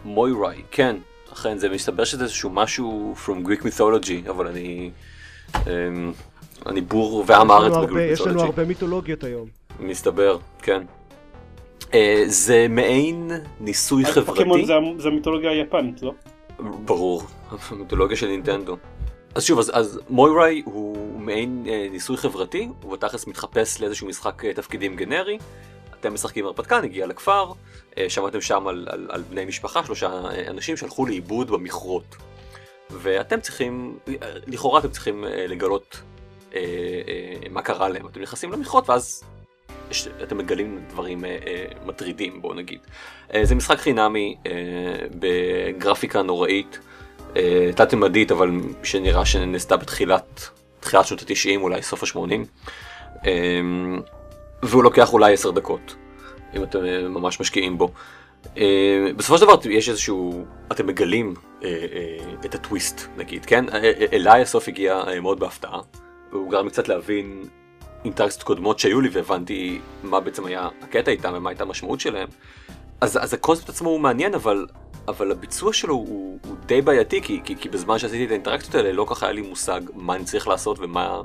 מויראי, כן, אכן, זה מסתבר שזה איזשהו משהו from Greek mythology, אבל אני... אמ, אני בור ועם הארץ בגריק מיתולוגי. יש לנו הרבה מיתולוגיות היום. מסתבר, כן. אה, זה מעין ניסוי חברתי. פוקימון זה המיתולוגיה היפנית, לא? ברור, המיתולוגיה של נינטנדו. אז שוב, אז, אז מויראי הוא מעין אה, ניסוי חברתי, הוא בתכלס מתחפש לאיזשהו משחק אה, תפקידים גנרי. אתם משחקים הרפתקן, הגיע לכפר, אה, שמעתם שם על, על, על בני משפחה, שלושה אה, אנשים שהלכו לאיבוד במכרות. ואתם צריכים, אה, לכאורה אתם צריכים אה, לגלות אה, אה, מה קרה להם. אתם נכנסים למכרות ואז אתם מגלים דברים אה, אה, מטרידים בואו נגיד. אה, זה משחק חינמי בגרפיקה נוראית, תת-ממדית אבל שנראה שנעשתה בתחילת תחילת שנות ה-90, אולי סוף ה-80, אמ, והוא לוקח אולי 10 דקות, אם אתם ממש משקיעים בו. אה, בסופו של דבר יש איזשהו, אתם מגלים אה, אה, את הטוויסט נגיד, כן? אליי הסוף הגיע מאוד בהפתעה, והוא גרם קצת להבין אינטראקציות קודמות שהיו לי והבנתי מה בעצם היה הקטע איתם ומה הייתה המשמעות שלהם. אז, אז הקונספט עצמו הוא מעניין אבל, אבל הביצוע שלו הוא, הוא די בעייתי כי, כי, כי בזמן שעשיתי את האינטראקציות האלה לא ככה היה לי מושג מה אני צריך לעשות ומה,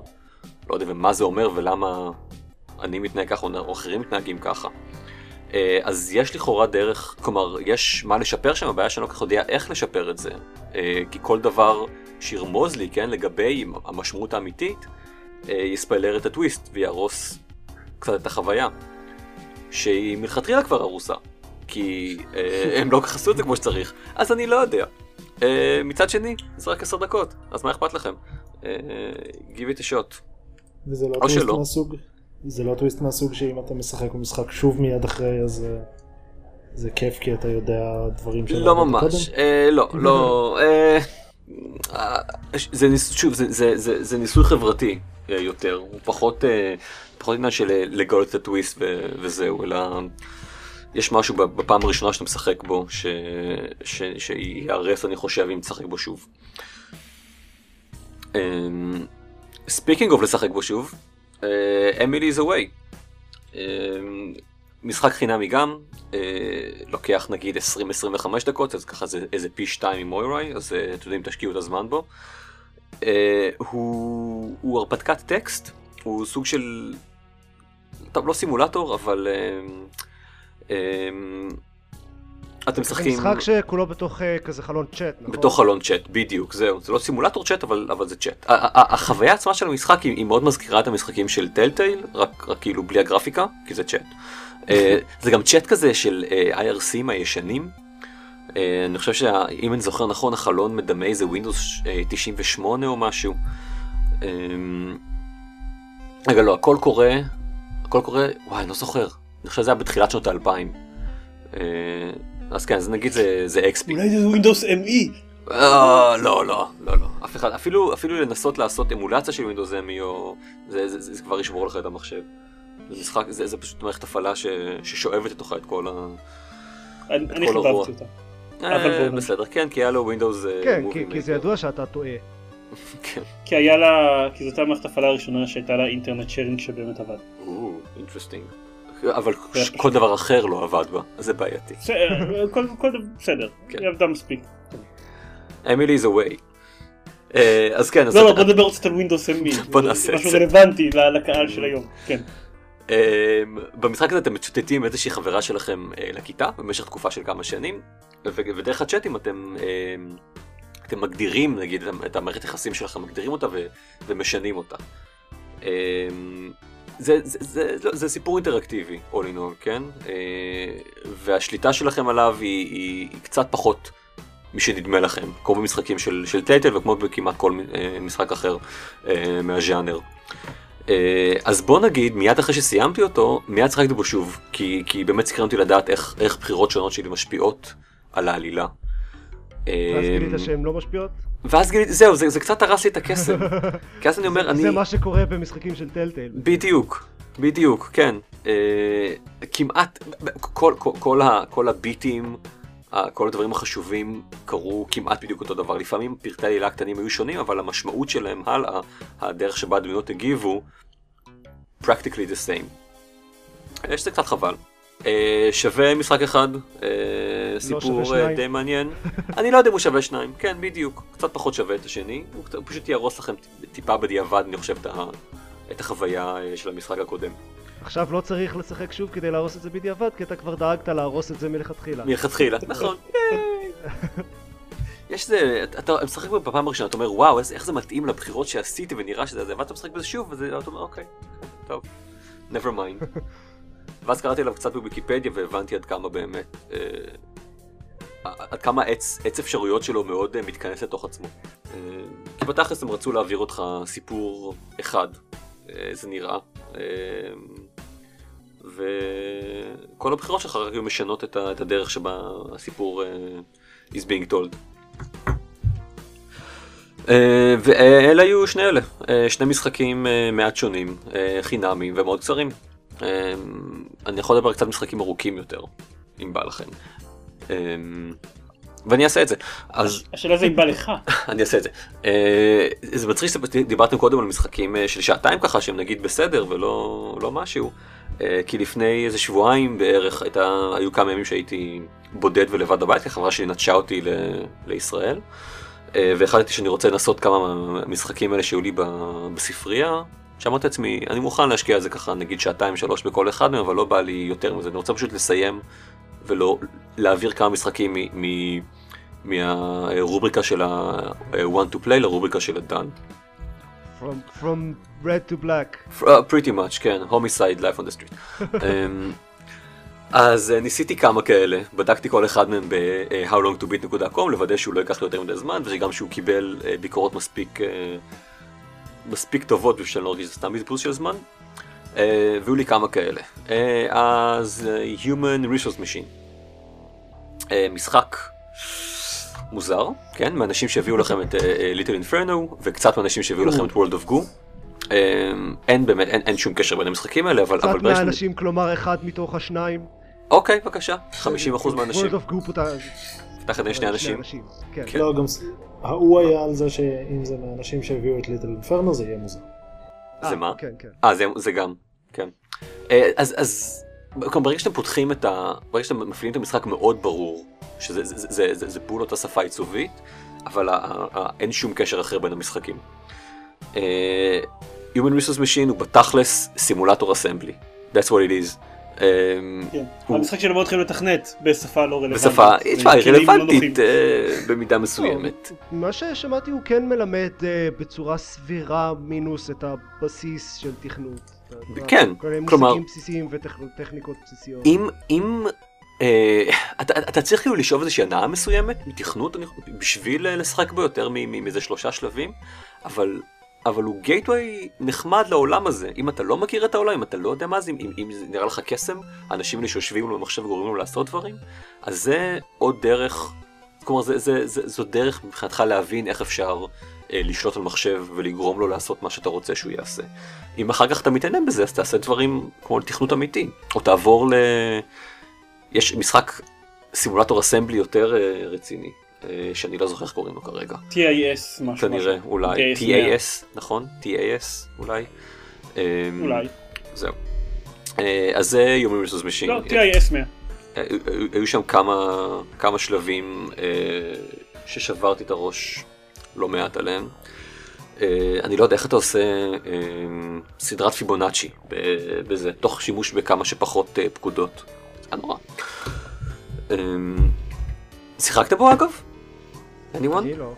לא יודע, ומה זה אומר ולמה אני מתנהג ככה או אחרים מתנהגים ככה. אה, אז יש לכאורה דרך, כלומר, יש מה לשפר שם, הבעיה שאני לא כל כך יודע איך לשפר את זה. אה, כי כל דבר שירמוז לי, כן, לגבי המשמעות האמיתית, יספיילר את הטוויסט ויהרוס קצת את החוויה. שהיא מלכתחילה כבר הרוסה. כי הם לא כל כך עשו את זה כמו שצריך, אז אני לא יודע. מצד שני, זה רק עשר דקות, אז מה אכפת לכם? give it a shot. וזה לא טוויסט מהסוג זה לא טוויסט מהסוג שאם אתה משחק במשחק שוב מיד אחרי אז אה, זה כיף כי אתה יודע דברים שלא לא ממש, אה, לא, לא, אה, זה, שוב, זה, זה, זה, זה ניסוי חברתי אה, יותר, הוא פחות, אה, פחות עניין של אה, לגלות את הטוויסט וזהו, אלא יש משהו בפעם הראשונה שאתה משחק בו ש, ש, שיהרס אני חושב אם תשחק בו שוב. speaking of לשחק בו שוב, אמילי away. אה, משחק חינמי גם, אה, לוקח נגיד 20-25 דקות, אז ככה זה איזה פי 2 עם מויראי, אז אה, אתם יודעים, תשקיעו את הזמן בו. הוא, הוא הרפתקת טקסט, הוא סוג של, טוב לא סימולטור, אבל אתם משחקים... זה משחק שכולו בתוך כזה חלון צ'אט, נכון? בתוך חלון צ'אט, בדיוק, זהו. זה לא סימולטור צ'אט, אבל, אבל זה צ'אט. החוויה עצמה של המשחק היא, היא מאוד מזכירה את המשחקים של טלטייל, רק, רק כאילו בלי הגרפיקה, כי זה צ'אט. זה גם צ'אט כזה של אה, IRCים הישנים. אה, אני חושב שאם אני זוכר נכון, החלון מדמה איזה Windows אה, 98 או משהו. אה, רגע, לא, הכל קורה, הכל קורה, וואי, אני לא זוכר. אני חושב שזה היה בתחילת שנות האלפיים. אז כן, אז נגיד זה, זה XP. אולי זה Windows ME. לא, לא, לא, לא, אף אחד, אפילו, אפילו לנסות לעשות אמולציה של Windows ME, או... זה, זה, זה, זה כבר ישבור לך את המחשב. זה משחק, זה, זה פשוט מערכת הפעלה ש, ששואבת לתוכה את כל ה... אני, אני חיבבתי אותה. אה, בסדר, כן, כי היה לו Windows... אה, כן, כי, זה ידוע שאתה טועה. כן. כי היה לה, כי זאת המערכת הפעלה הראשונה שהייתה לה internet sharing שבאמת עבד. או, interesting. אבל כל דבר אחר לא עבד בה, אז זה בעייתי. בסדר, כן. היא עבדה מספיק. אמילי is away. אה, אז כן, לא, לא, בוא נדבר קצת על ווינדוס אמי, בוא נעשה את זה. משהו רלוונטי לקהל של היום, כן. אה, במשחק הזה אתם מצוטטים איזושהי חברה שלכם אה, לכיתה במשך תקופה של כמה שנים, ודרך הצ'אטים אתם אתם מגדירים נגיד את המערכת יחסים שלכם, מגדירים אותה ומשנים אותה. זה, זה, זה, זה, זה סיפור אינטראקטיבי, all in all, כן? אה, והשליטה שלכם עליו היא, היא, היא קצת פחות משנדמה לכם, כמו במשחקים של, של טייטל וכמו בכמעט כל אה, משחק אחר מהז'אנר. אז בוא נגיד, מיד אחרי שסיימתי אותו, מיד שחקתי בו שוב, כי, כי באמת סקרן אותי לדעת איך, איך בחירות שונות שלי משפיעות על העלילה. ואז גילית שהן לא משפיעות? ואז גיליתי, זהו, זה, זה קצת הרס לי את הקסם. כי אז אני אומר, אני... זה מה שקורה במשחקים של טלטייל. בדיוק, בדיוק, כן. אה, כמעט, כל, כל, כל, כל הביטים, כל הדברים החשובים קרו כמעט בדיוק אותו דבר. לפעמים פרטי העלילה הקטנים היו שונים, אבל המשמעות שלהם הלאה, הדרך שבה הדמויות הגיבו, practically the same. יש זה קצת חבל. אה, שווה משחק אחד, אה, לא סיפור אה, די מעניין. אני לא יודע אם הוא שווה שניים, כן בדיוק, קצת פחות שווה את השני, הוא פשוט יהרוס לכם טיפה בדיעבד אני חושב את החוויה של המשחק הקודם. עכשיו לא צריך לשחק שוב כדי להרוס את זה בדיעבד, כי אתה כבר דאגת להרוס את זה מלכתחילה. מלכתחילה, נכון. יש זה, אתה משחק בפעם הראשונה, אתה אומר וואו איך זה מתאים לבחירות שעשיתי ונראה שזה זה, ואתה משחק בזה שוב, ואתה אומר אוקיי, טוב, never mind. ואז קראתי עליו קצת בוויקיפדיה והבנתי עד כמה באמת, אה, עד כמה עץ, עץ אפשרויות שלו מאוד אה, מתכנס לתוך עצמו. אה, כי בתכלס הם רצו להעביר אותך סיפור אחד, אה, זה נראה. אה, וכל הבחירות שלך רק היו משנות את, ה, את הדרך שבה הסיפור uh, is being told. Uh, ואלה היו שני אלה, אה, שני משחקים אה, מעט שונים, חינמים ומאוד קצרים. אני יכול לדבר קצת משחקים ארוכים יותר, אם בא לכם. ואני אעשה את זה. אז... השאלה זה אם בא לך. אני אעשה את זה. זה מצחיק שדיברתם קודם על משחקים של שעתיים ככה שהם נגיד בסדר ולא לא משהו. כי לפני איזה שבועיים בערך הייתה, היו כמה ימים שהייתי בודד ולבד בבית, כי החברה שלי נטשה אותי ל, לישראל. אה, והחלטתי שאני רוצה לנסות כמה מהמשחקים האלה שהיו לי בספרייה. שאמרתי לעצמי, אני מוכן להשקיע על זה ככה נגיד שעתיים שלוש בכל אחד מהם, אבל לא בא לי יותר מזה, אני רוצה פשוט לסיים ולא להעביר כמה משחקים מהרובריקה של ה-one to play לרובריקה של ה-done. From, from red to black. Uh, pretty much, כן, homicide life on the street. um, אז uh, ניסיתי כמה כאלה, בדקתי כל אחד מהם ב-howlongtobeat.com לוודא שהוא לא ייקח לי יותר מדי זמן וגם שהוא קיבל uh, ביקורות מספיק, uh, מספיק טובות בשביל שאני לא ארגיש שזה סתם בזבוז של זמן. uh, והיו לי כמה כאלה. אז uh, Human Resource Machine. Uh, משחק מוזר, כן? מאנשים שהביאו לכם את uh, Little Inferno וקצת מאנשים שהביאו לכם את World of Goo. אין באמת, אין, אין שום קשר בין המשחקים האלה, אבל... קצת מהאנשים, כלומר אחד מתוך השניים. אוקיי, בבקשה, 50% מהאנשים. World of Group פתח את שני אנשים. כן. כן. לא, גם ההוא היה על זה שאם זה מהאנשים שהביאו את ליטל אינפרנו זה יהיה מוזר. זה מה? כן, כן. אה, זה גם, כן. אה, אז, אז, ברגע שאתם פותחים את ה... ברגע שאתם מפעילים את המשחק מאוד ברור, שזה פעולות השפה העיצובית, אבל אין שום קשר אחר בין המשחקים. אה, Human Resource Machine הוא בתכלס סימולטור אסמבלי. That's what it is. אמ, כן. המשחק שלו מאוד חייב לתכנת בשפה לא רלוונטית. בשפה, תשמע, היא רלוונטית אה, במידה מסוימת. מה ששמעתי הוא כן מלמד אה, בצורה סבירה מינוס את הבסיס של תכנות. כן, כלומר, מושגים בסיסיים וטכניקות בסיסיות. אם אה, אתה צריך כאילו לשאוב איזושהי הנאה מסוימת מתכנות בשביל לשחק בו יותר מאיזה שלושה שלבים, אבל אבל הוא גייטווי נחמד לעולם הזה. אם אתה לא מכיר את העולם, אם אתה לא יודע מה זה, אם, אם זה נראה לך קסם, אנשים האלה שיושבים לו במחשב וגורמים לו לעשות דברים, אז זה עוד דרך, כלומר זה, זה, זה, זו דרך מבחינתך להבין איך אפשר אה, לשלוט על מחשב ולגרום לו לעשות מה שאתה רוצה שהוא יעשה. אם אחר כך אתה מתעניין בזה, אז תעשה דברים כמו תכנות אמיתי, או תעבור ל... יש משחק סימולטור אסמבלי יותר אה, רציני. אה, שאני לא זוכר איך קוראים לו כרגע. TIS משהו. כנראה, אולי. TAS, נכון? TAS, אולי. אמ, אולי. זהו. אה, אז זה Human Resource Machine. לא, TIS 100. אה, היו שם כמה, כמה שלבים ששברתי את הראש לא מעט עליהם. אני לא יודע איך אתה עושה סדרת פיבונאצ'י בזה, תוך שימוש בכמה שפחות פקודות. זה נורא. שיחקת בו אגב? anyone? אני לא.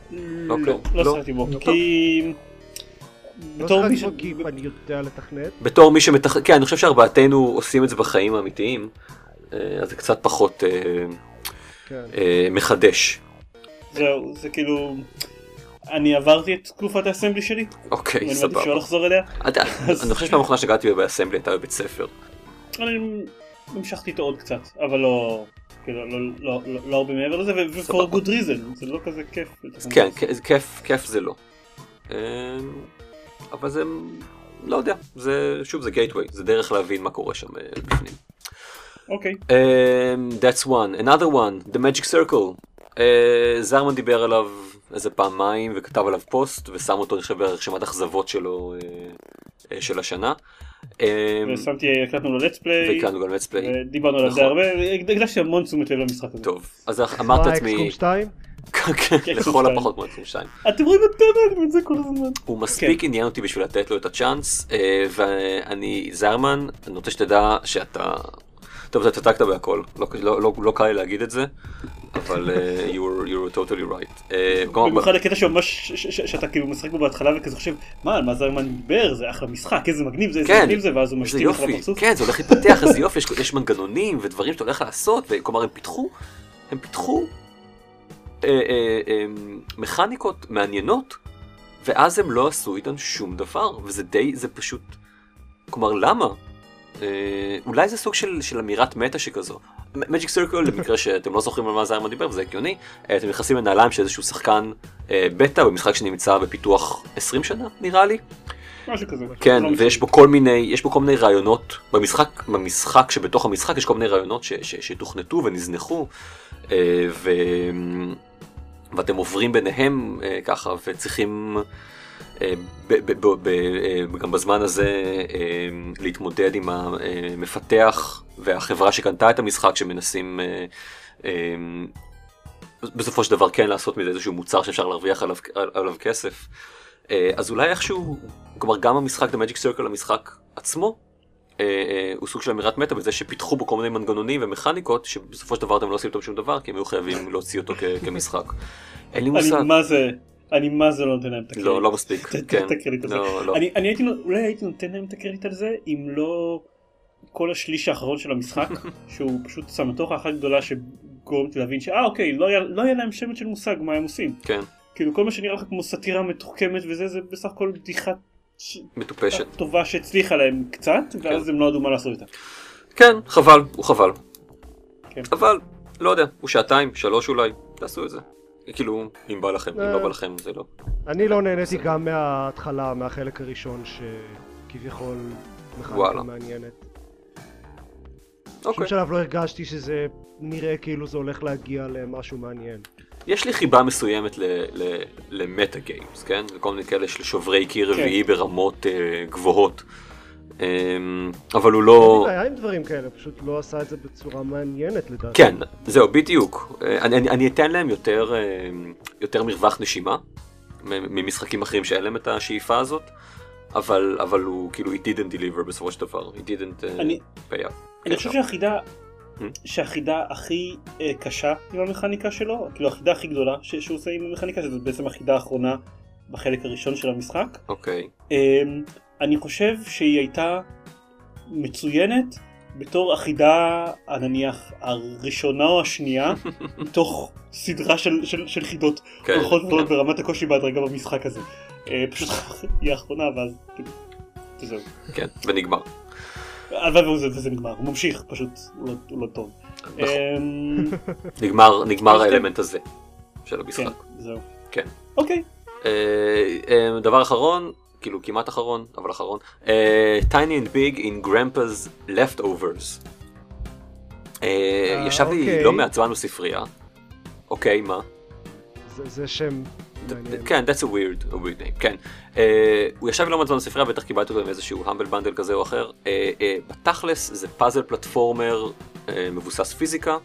אוקיי. לא, לא שחקתי בו, כי... לא בתור מי ש... אני יודע לתכנת. בתור מי שמתכנת, כן, אני חושב שארבעתנו עושים את זה בחיים האמיתיים, אז זה קצת פחות כן. מחדש. זהו, זה כאילו... אני עברתי את תקופת האסמבלי שלי. אוקיי, סבבה. מעדיף שלא לחזור אליה. אני חושב שפעם אחרונה שגעתי באסמבלי הייתה בבית ספר. אני המשכתי איתו עוד קצת, אבל לא... כאילו, לא, לא, לא, לא הרבה מעבר לזה, ו-for good reason, זה לא כזה כיף. כן, כיף, כיף זה לא. אמ, אבל זה, לא יודע, זה, שוב, זה גייטווי, זה דרך להבין מה קורה שם אה, בפנים. אוקיי. אמ, that's one. Another one, The Magic Circle. אה, זרמן דיבר עליו איזה פעמיים וכתב עליו פוסט ושם אותו אני חושב ברשימת אכזבות שלו אה, של השנה. אמ, ושמתי, הקלטנו לו לטספליי, והקלטנו גם לטספליי, דיברנו עליו די נכון. הרבה, הקדשתי המון תשומת לב למשחק הזה. טוב, אז אמרת לעצמי, אקסקום 2? כן, לכל הפחות כמו אקסקום 2. אתם רואים את פרק זה כל הזמן. הוא מספיק כן. עניין אותי בשביל לתת לו את הצ'אנס, אה, ואני זרמן, אני רוצה שתדע שאתה טוב, אתה צדקת בהכל, לא, לא, לא, לא קל לי להגיד את זה, אבל uh, you, were, you were totally right. Uh, במיוחד הקטע שממש, שאתה כאילו משחק בו בהתחלה וכזה חושב, מה, מה זרמן דיבר, זה אחלה משחק, איזה מגניב זה, איזה כן, מגניב זה, ואז הוא משתים לך בפרצוף. כן, זה הולך להתפתח, איזה יופי, יש, יש מנגנונים ודברים שאתה הולך לעשות, וכלומר הם פיתחו, הם פיתחו אה, אה, אה, מכניקות מעניינות, ואז הם לא עשו איתן שום דבר, וזה די, זה פשוט, כלומר למה? אה, אולי זה סוג של, של אמירת מטה שכזו. מג'יק סרקל למקרה שאתם לא זוכרים על מה זיירמן דיבר וזה הגיוני אתם נכנסים לנעליים של איזשהו שחקן בטא במשחק שנמצא בפיתוח 20 שנה נראה לי. משהו כזה. כן, לא ויש בו כל מיני, יש בו כל מיני רעיונות, במשחק, במשחק שבתוך המשחק יש כל מיני רעיונות ש, ש, שתוכנתו ונזנחו, אה, ו, ואתם עוברים ביניהם אה, ככה, וצריכים אה, גם בזמן הזה להתמודד עם המפתח והחברה שקנתה את המשחק שמנסים בסופו של דבר כן לעשות מזה איזשהו מוצר שאפשר להרוויח עליו, עליו כסף. אה, אז אולי איכשהו, כלומר גם המשחק The Magic Circle, המשחק עצמו, אה, אה, הוא סוג של אמירת מטה בזה שפיתחו בו כל מיני מנגנונים ומכניקות שבסופו של דבר אתם לא עושים איתם שום דבר כי הם היו חייבים להוציא אותו כמשחק. אין לי מושג. אני מה זה, אני מה זה לא נותן להם את הקרדיט. לא, לא מספיק. כן. את הקרדיט הזה. לא, לא. אני הייתי, אולי הייתי נותן להם את הקרדיט על זה אם לא כל השליש האחרון של המשחק שהוא פשוט סמטוחה אחת גדולה שגורמת להבין שאה אוקיי לא היה לא להם שמץ של מושג מה הם עושים. כן. כאילו כל מה שנראה לך כמו סאטירה מתוחכמת וזה זה בסך הכל בדיחה מטופשת טובה שהצליחה להם קצת ואז כן. הם לא ידעו מה לעשות איתה. כן חבל הוא חבל. כן. אבל לא יודע הוא שעתיים שלוש אולי תעשו את זה. כאילו אם בא לכם אם לא בא לכם זה לא. אני לא נהניתי גם מההתחלה מהחלק הראשון שכביכול מכניקה מעניינת. אוקיי. בשום שלב לא הרגשתי שזה נראה כאילו זה הולך להגיע למשהו מעניין. יש לי חיבה מסוימת למטה גיימס, כן? לכל מיני כאלה של שוברי קיר כן. רביעי ברמות uh, גבוהות. Um, אבל הוא לא... בעיה עם דברים כאלה, פשוט לא עשה את זה בצורה מעניינת לדעתי. כן, זהו, בדיוק. Uh, אני, אני, אני אתן להם יותר, uh, יותר מרווח נשימה ממשחקים אחרים שאין להם את השאיפה הזאת, אבל, אבל הוא כאילו, he didn't deliver בסופו של דבר, he didn't uh, אני, pay up. אני חושב שהחידה שהחידה הכי uh, קשה עם המכניקה שלו, כאילו החידה הכי גדולה ש- שהוא עושה עם המכניקה, שזו בעצם החידה האחרונה בחלק הראשון של המשחק. אוקיי. Okay. Um, אני חושב שהיא הייתה מצוינת בתור החידה, נניח, הראשונה או השנייה, מתוך סדרה של, של, של חידות כן, הולכות ועולות כן. ברמת הקושי בהדרגה במשחק הזה. Uh, פשוט היא האחרונה, ואז כאילו, זהו. כן, ונגמר. הלוואי וזה נגמר, הוא ממשיך, פשוט הוא לא, לא טוב. נכון. אמ, נגמר, נגמר האלמנט הזה של המשחק. כן, זהו. כן. אוקיי. אה, אה, דבר אחרון, כאילו כמעט אחרון, אבל אחרון, אה, Tiny and Big in Grandpa's Leftovers. ישב לי. לא מעט זמן בספרייה. אוקיי, מה? זה שם כן, that's a weird, a weird name, כן. Uh, הוא ישב לא מעט זמן בספרייה, בטח קיבלתי אותו עם איזשהו המבל בנדל כזה או אחר. Uh, uh, בתכלס זה פאזל פלטפורמר uh, מבוסס פיזיקה,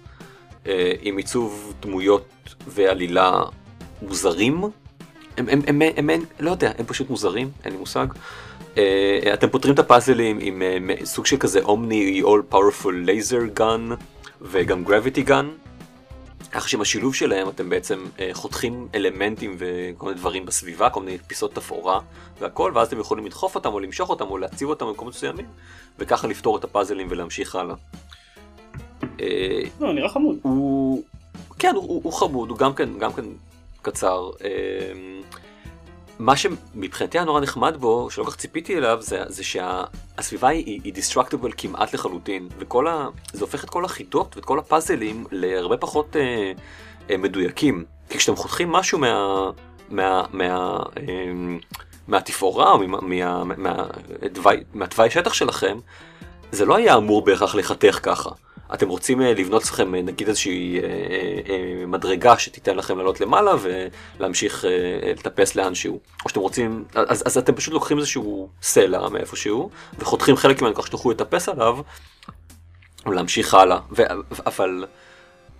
uh, עם עיצוב דמויות ועלילה מוזרים. הם, הם, הם, הם, הם, לא יודע, הם פשוט מוזרים, אין לי מושג. Uh, אתם פותרים את הפאזלים עם uh, סוג של כזה אומני all powerful laser gun וגם gravity gun. ככה שעם השילוב שלהם אתם בעצם אה, חותכים אלמנטים וכל מיני דברים בסביבה, כל מיני פיסות תפאורה והכל, ואז אתם יכולים לדחוף אותם או למשוך אותם או להציב אותם במקומות מסוימים, וככה לפתור את הפאזלים ולהמשיך הלאה. אה, לא, נראה חמוד. הוא... כן, הוא, הוא חמוד, הוא גם כן, גם כן קצר. אה, מה שמבחינתי היה נורא נחמד בו, שלא כך ציפיתי אליו, זה, זה שהסביבה היא, היא דיסטרקטיבל כמעט לחלוטין, וכל ה... זה הופך את כל החידות ואת כל הפאזלים להרבה פחות אה, אה, מדויקים. כי כשאתם חותכים משהו מה... מה... מה... אה, מהתפאורה או מהתוואי מה, מה, מה, שטח שלכם, זה לא היה אמור בהכרח לחתך ככה. אתם רוצים אה, לבנות לכם אה, נגיד איזושהי אה, מדרגה שתיתן לכם לעלות למעלה ולהמשיך לטפס לאנשהו. או שאתם רוצים, אז, אז אתם פשוט לוקחים איזשהו סלע מאיפשהו וחותכים חלק ממנו כך שתוכלו לטפס עליו ולהמשיך הלאה. ו, אבל,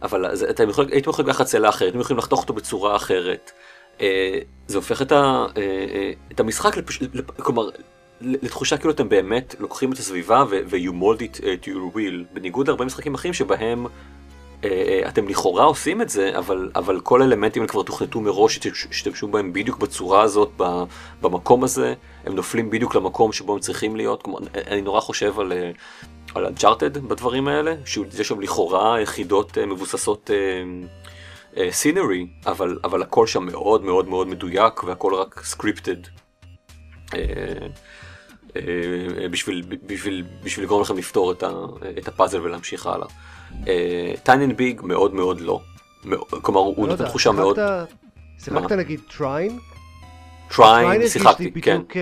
אבל אז אתם יכולים, הייתם יכולים לקחת סלע אחרת, אתם יכולים לחתוך אותו בצורה אחרת. זה הופך את, ה, את המשחק, לפש... כלומר לתחושה כאילו אתם באמת לוקחים את הסביבה ו-you mold it to your will, בניגוד להרבה משחקים אחרים שבהם uh, אתם לכאורה עושים את זה, אבל, אבל כל האלמנטים כבר תוכנתו מראש שתשתמשו בהם בדיוק בצורה הזאת, במקום הזה, הם נופלים בדיוק למקום שבו הם צריכים להיות, כמו, אני נורא חושב על... על Uncharted בדברים האלה, שיש שם לכאורה חידות מבוססות scenery, אה, אה, אבל, אבל הכל שם מאוד מאוד מאוד מדויק והכל רק scripted. אה, אה, בשביל, בשביל, בשביל לגרום לכם לפתור את, ה, את הפאזל ולהמשיך הלאה. Tiny and Big מאוד מאוד לא. כלומר הוא לא נותן תחושה מאוד... שיחקת נגיד Trine? Trine שיחקתי, כן. בדיוק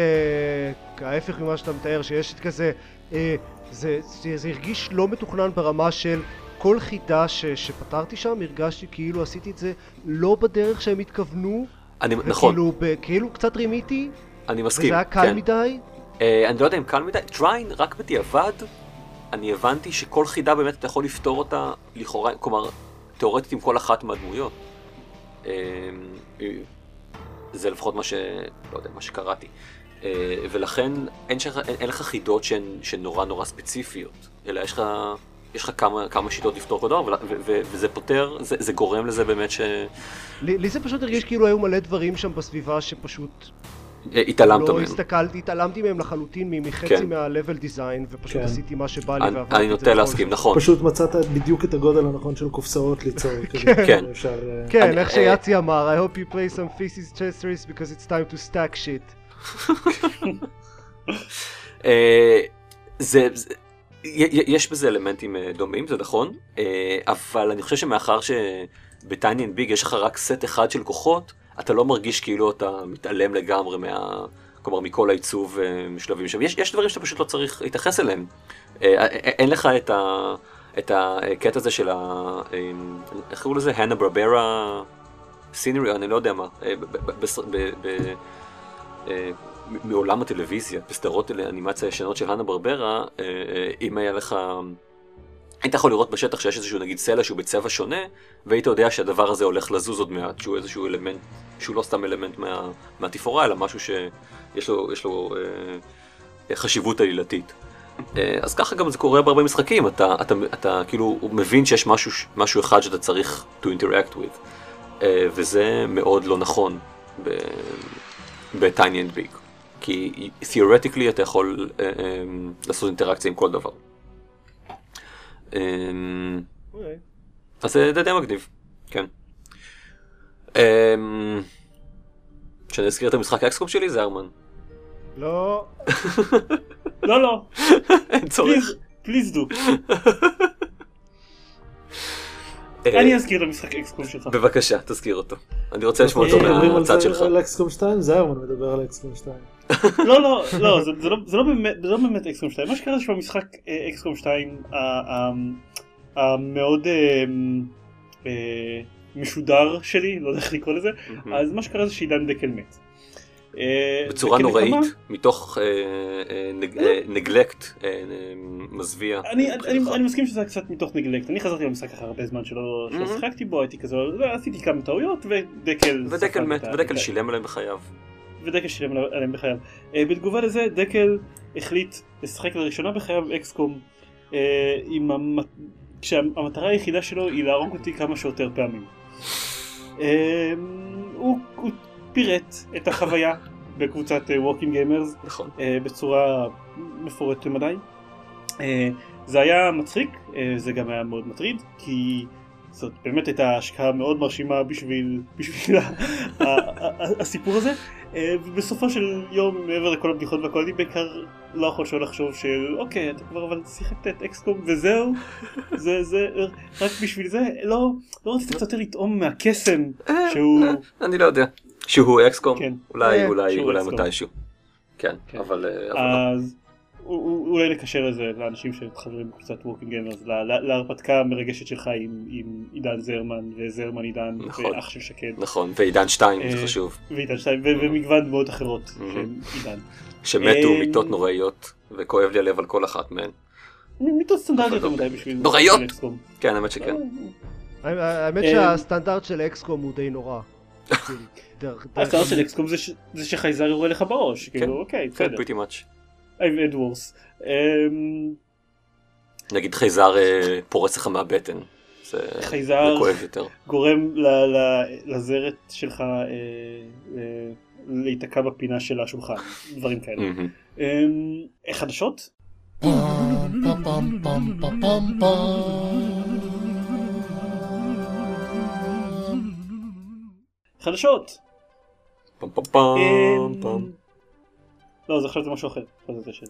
ההפך ממה שאתה מתאר, שיש את כזה, אה, זה, זה, זה הרגיש לא מתוכנן ברמה של כל חידה ש, שפתרתי שם, הרגשתי כאילו עשיתי את זה לא בדרך שהם התכוונו. אני, נכון. וכאילו, ב, כאילו קצת רימיתי. אני מסכים, וזה היה קל כן. מדי. אה, אני לא יודע אם קל מדי, טריין רק בדיעבד, אני הבנתי שכל חידה באמת אתה יכול לפתור אותה לכאורה, כלומר, תאורטית עם כל אחת מהדמויות. אה, זה לפחות מה ש... לא יודע, מה שקראתי. אה, ולכן אין, שך, אין, אין לך חידות שהן, שהן נורא נורא ספציפיות, אלא יש לך, יש לך כמה, כמה שיטות לפתור כל דבר, ו, ו, וזה פותר, זה, זה גורם לזה באמת ש... לי, לי זה פשוט הרגיש כאילו היו מלא דברים שם בסביבה שפשוט... אה, התעלמת לא מהם. הסתכלתי, התעלמתי מהם לחלוטין מחצי כן. מה-level design, ופשוט כן. עשיתי מה שבא לי אני, ועברתי אני את נוטה זה להסכים, בכל נכון. פשוט מצאת בדיוק את הגודל הנכון של קופסאות ליצור. כזה, כן. אפשר, אה, כן, אני- איך שיאצי אמר, I hope you play some Tetris chess because it's time to stack shit. אה, זה, יש בזה אלמנטים אה, דומים, זה נכון, אה, אבל אני חושב שמאחר שב Tiny and Big יש לך רק סט אחד של כוחות, אתה לא מרגיש כאילו אתה מתעלם לגמרי מה... כלומר מכל העיצוב אה, משלבים שם. יש, יש דברים שאתה פשוט לא צריך להתייחס אליהם. אה, אה, אין לך את, ה, את הקטע הזה של ה... איך קראו לזה? הנה ברברה סינרי, אני לא יודע מה. מעולם הטלוויזיה, בסדרות אנימציה ישנות של הנה ברברה, אם היה לך... היית יכול לראות בשטח שיש איזשהו נגיד סלע שהוא בצבע שונה, והיית יודע שהדבר הזה הולך לזוז עוד מעט, שהוא איזשהו אלמנט, שהוא לא סתם אלמנט מה, מהתפאורה, אלא משהו שיש לו, לו אה, חשיבות עלילתית. אה, אז ככה גם זה קורה בהרבה משחקים, אתה, אתה, אתה כאילו מבין שיש משהו, משהו אחד שאתה צריך to interact with, אה, וזה מאוד לא נכון ב-tiny and big, כי theoretically אתה יכול אה, אה, לעשות אינטראקציה עם כל דבר. אה, אוקיי. אז זה די מגניב, כן. אמ, שאני אזכיר את המשחק האקסקום שלי זה ארמן. לא, לא, לא, אין צורך. פליז דו. אה, אני אזכיר את המשחק אקסקום שלך. בבקשה, תזכיר אותו. אני רוצה לשמוע אותו מהצד זה- שלך. על אקסקום 2? זיירמן מדבר על אקסקום 2. לא, לא, לא, זה- זה לא- זה לא באמת- זה לא באמת אקסקום 2. מה שקרה זה שבמשחק אה, אקסקום 2 ה- ה- המאוד אה, אה, משודר שלי, לא יודע איך לקרוא לזה, אז מה שקרה זה שעידן דקל מת. אה, בצורה נוראית, מתוך נגלקט מזוויע. אני, מסכים שזה קצת מתוך נגלקט, אני חזרתי למשחק אחרי הרבה זמן שלא. שיחקתי בו, הייתי כזה, לא, עשיתי כמה טעויות ודקל... ודקל מת, ודקל שילם עליהם בחייו. ודקל שילם עליהם בחייו. אה, בתגובה לזה דקל החליט לשחק לראשונה בחייו אקסקום אה, עם המת... כשהמטרה היחידה שלו היא להרוג אותי כמה שיותר פעמים. אה, הוא, הוא פירט את החוויה בקבוצת ווקינג גיימרס נכון. בצורה מפורטת למדי. אה, זה היה מצחיק, אה, זה גם היה מאוד מטריד, כי זאת באמת הייתה השקעה מאוד מרשימה בשביל, בשביל הסיפור הזה. אה, ובסופו של יום, מעבר לכל הבדיחות והכל, אני בעיקר לא יכול שלא לחשוב של אוקיי, אתה כבר אבל שיחקת את XCOM וזהו, זה, זה, רק בשביל זה, לא, לא רצית קצת יותר לטעום מהקסם שהוא, אני לא יודע. שהוא XCOM? כן. אולי, אה, אולי, אולי. מתישהו. כן, כן. אבל אה, אבל לא. אז אולי נקשר את זה לאנשים שחברים בקבוצת ווקינג גיימרס, להרפתקה המרגשת שלך עם, עם עידן זרמן וזרמן עידן נכון. ואח של שקד נכון, ועידן שתיים, זה אה, חשוב. ועידן שתיים ו- ומגוון דמויות אחרות Mhm. שהם עידן. שמתו אה, מיתות נוראיות, וכואב לי הלב על כל אחת מהן. מיתות סטנדרטיות אבל למדי בשביל נוראיות! כן, האמת שכן. האמת אה, שהסטנדרט של אקסקום הוא די נורא. כאילו, הסטנדרט של אקסקום זה שחייזר יורה לך בראש, כאילו אוקיי כן, בסדר. Had worse. אמ, נגיד חייזר אה, פורץ לך מהבטן. זה חייזר- כואב יותר. גורם ל- ל- לזרת שלך אה, אה, להיתקע בפינה של השולחן, דברים כאלה. אמ, חדשות? חדשות! לא, זה עכשיו זה משהו אחר. של-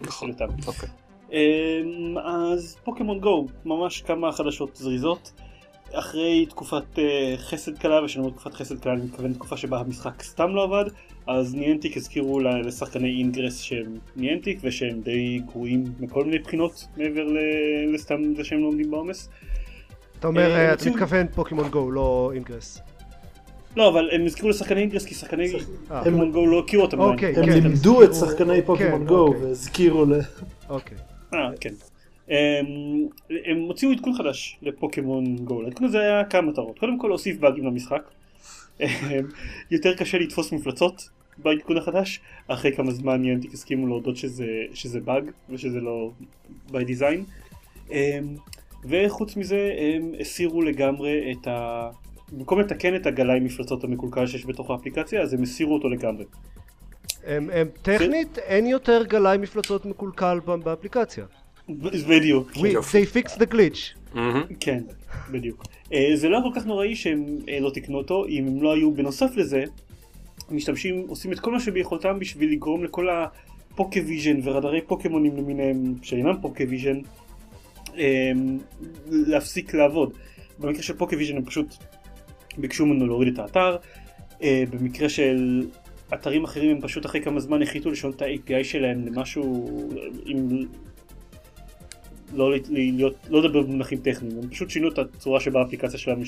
נכון. אוקיי. אז פוקימון גו, ממש כמה חדשות זריזות. אחרי תקופת אה, חסד קלה, ושאני אומר תקופת חסד קלה אני מתכוון תקופה שבה המשחק סתם לא עבד, אז Niantic הזכירו לשחקני Ingress שהם Niantic ושהם די גרועים מכל מיני בחינות מעבר לסתם זה שהם לא עומדים בעומס. אתה אומר, אה, אתה מתכוון פוקימון גו, לא Ingress. לא, אבל הם הזכירו לשחקני Ingress כי שחקני פוקימון גו לא הכירו אותם. אוקיי, הם כן. לימדו את שחקני פוקימון גו אוקיי. והזכירו ל... אוקיי. אה, כן. הם, הם הוציאו עדכון חדש לפוקימון גו, לעדכון הזה היה כמה מטרות, קודם כל להוסיף באגים למשחק, יותר קשה לתפוס מפלצות בעדכון החדש, אחרי כמה זמן ניאנטיק הסכימו להודות שזה, שזה באג ושזה לא by design, וחוץ מזה הם הסירו לגמרי את ה... במקום לתקן את הגלאי מפלצות המקולקל שיש בתוך האפליקציה אז הם הסירו אותו לגמרי. הם, הם טכנית אין יותר גלאי מפלצות מקולקל באפליקציה. בדיוק. They fixed the glitch. כן, בדיוק. אה, זה לא כל כך נוראי שהם אה, לא תקנו אותו, אם הם לא היו בנוסף לזה, משתמשים, עושים את כל מה שביכולתם בשביל לגרום לכל הפוקי ויז'ן ורדארי פוקימונים למיניהם שאינם פוקי ויז'ן אה, להפסיק לעבוד. במקרה של פוקי ויז'ן הם פשוט ביקשו ממנו להוריד את האתר, במקרה של אתרים אחרים הם פשוט אחרי כמה זמן החליטו לשנות את ה-API שלהם למשהו עם לא, להיות, לא לדבר במונחים טכניים, הם פשוט שינו את הצורה שבה האפליקציה שלהם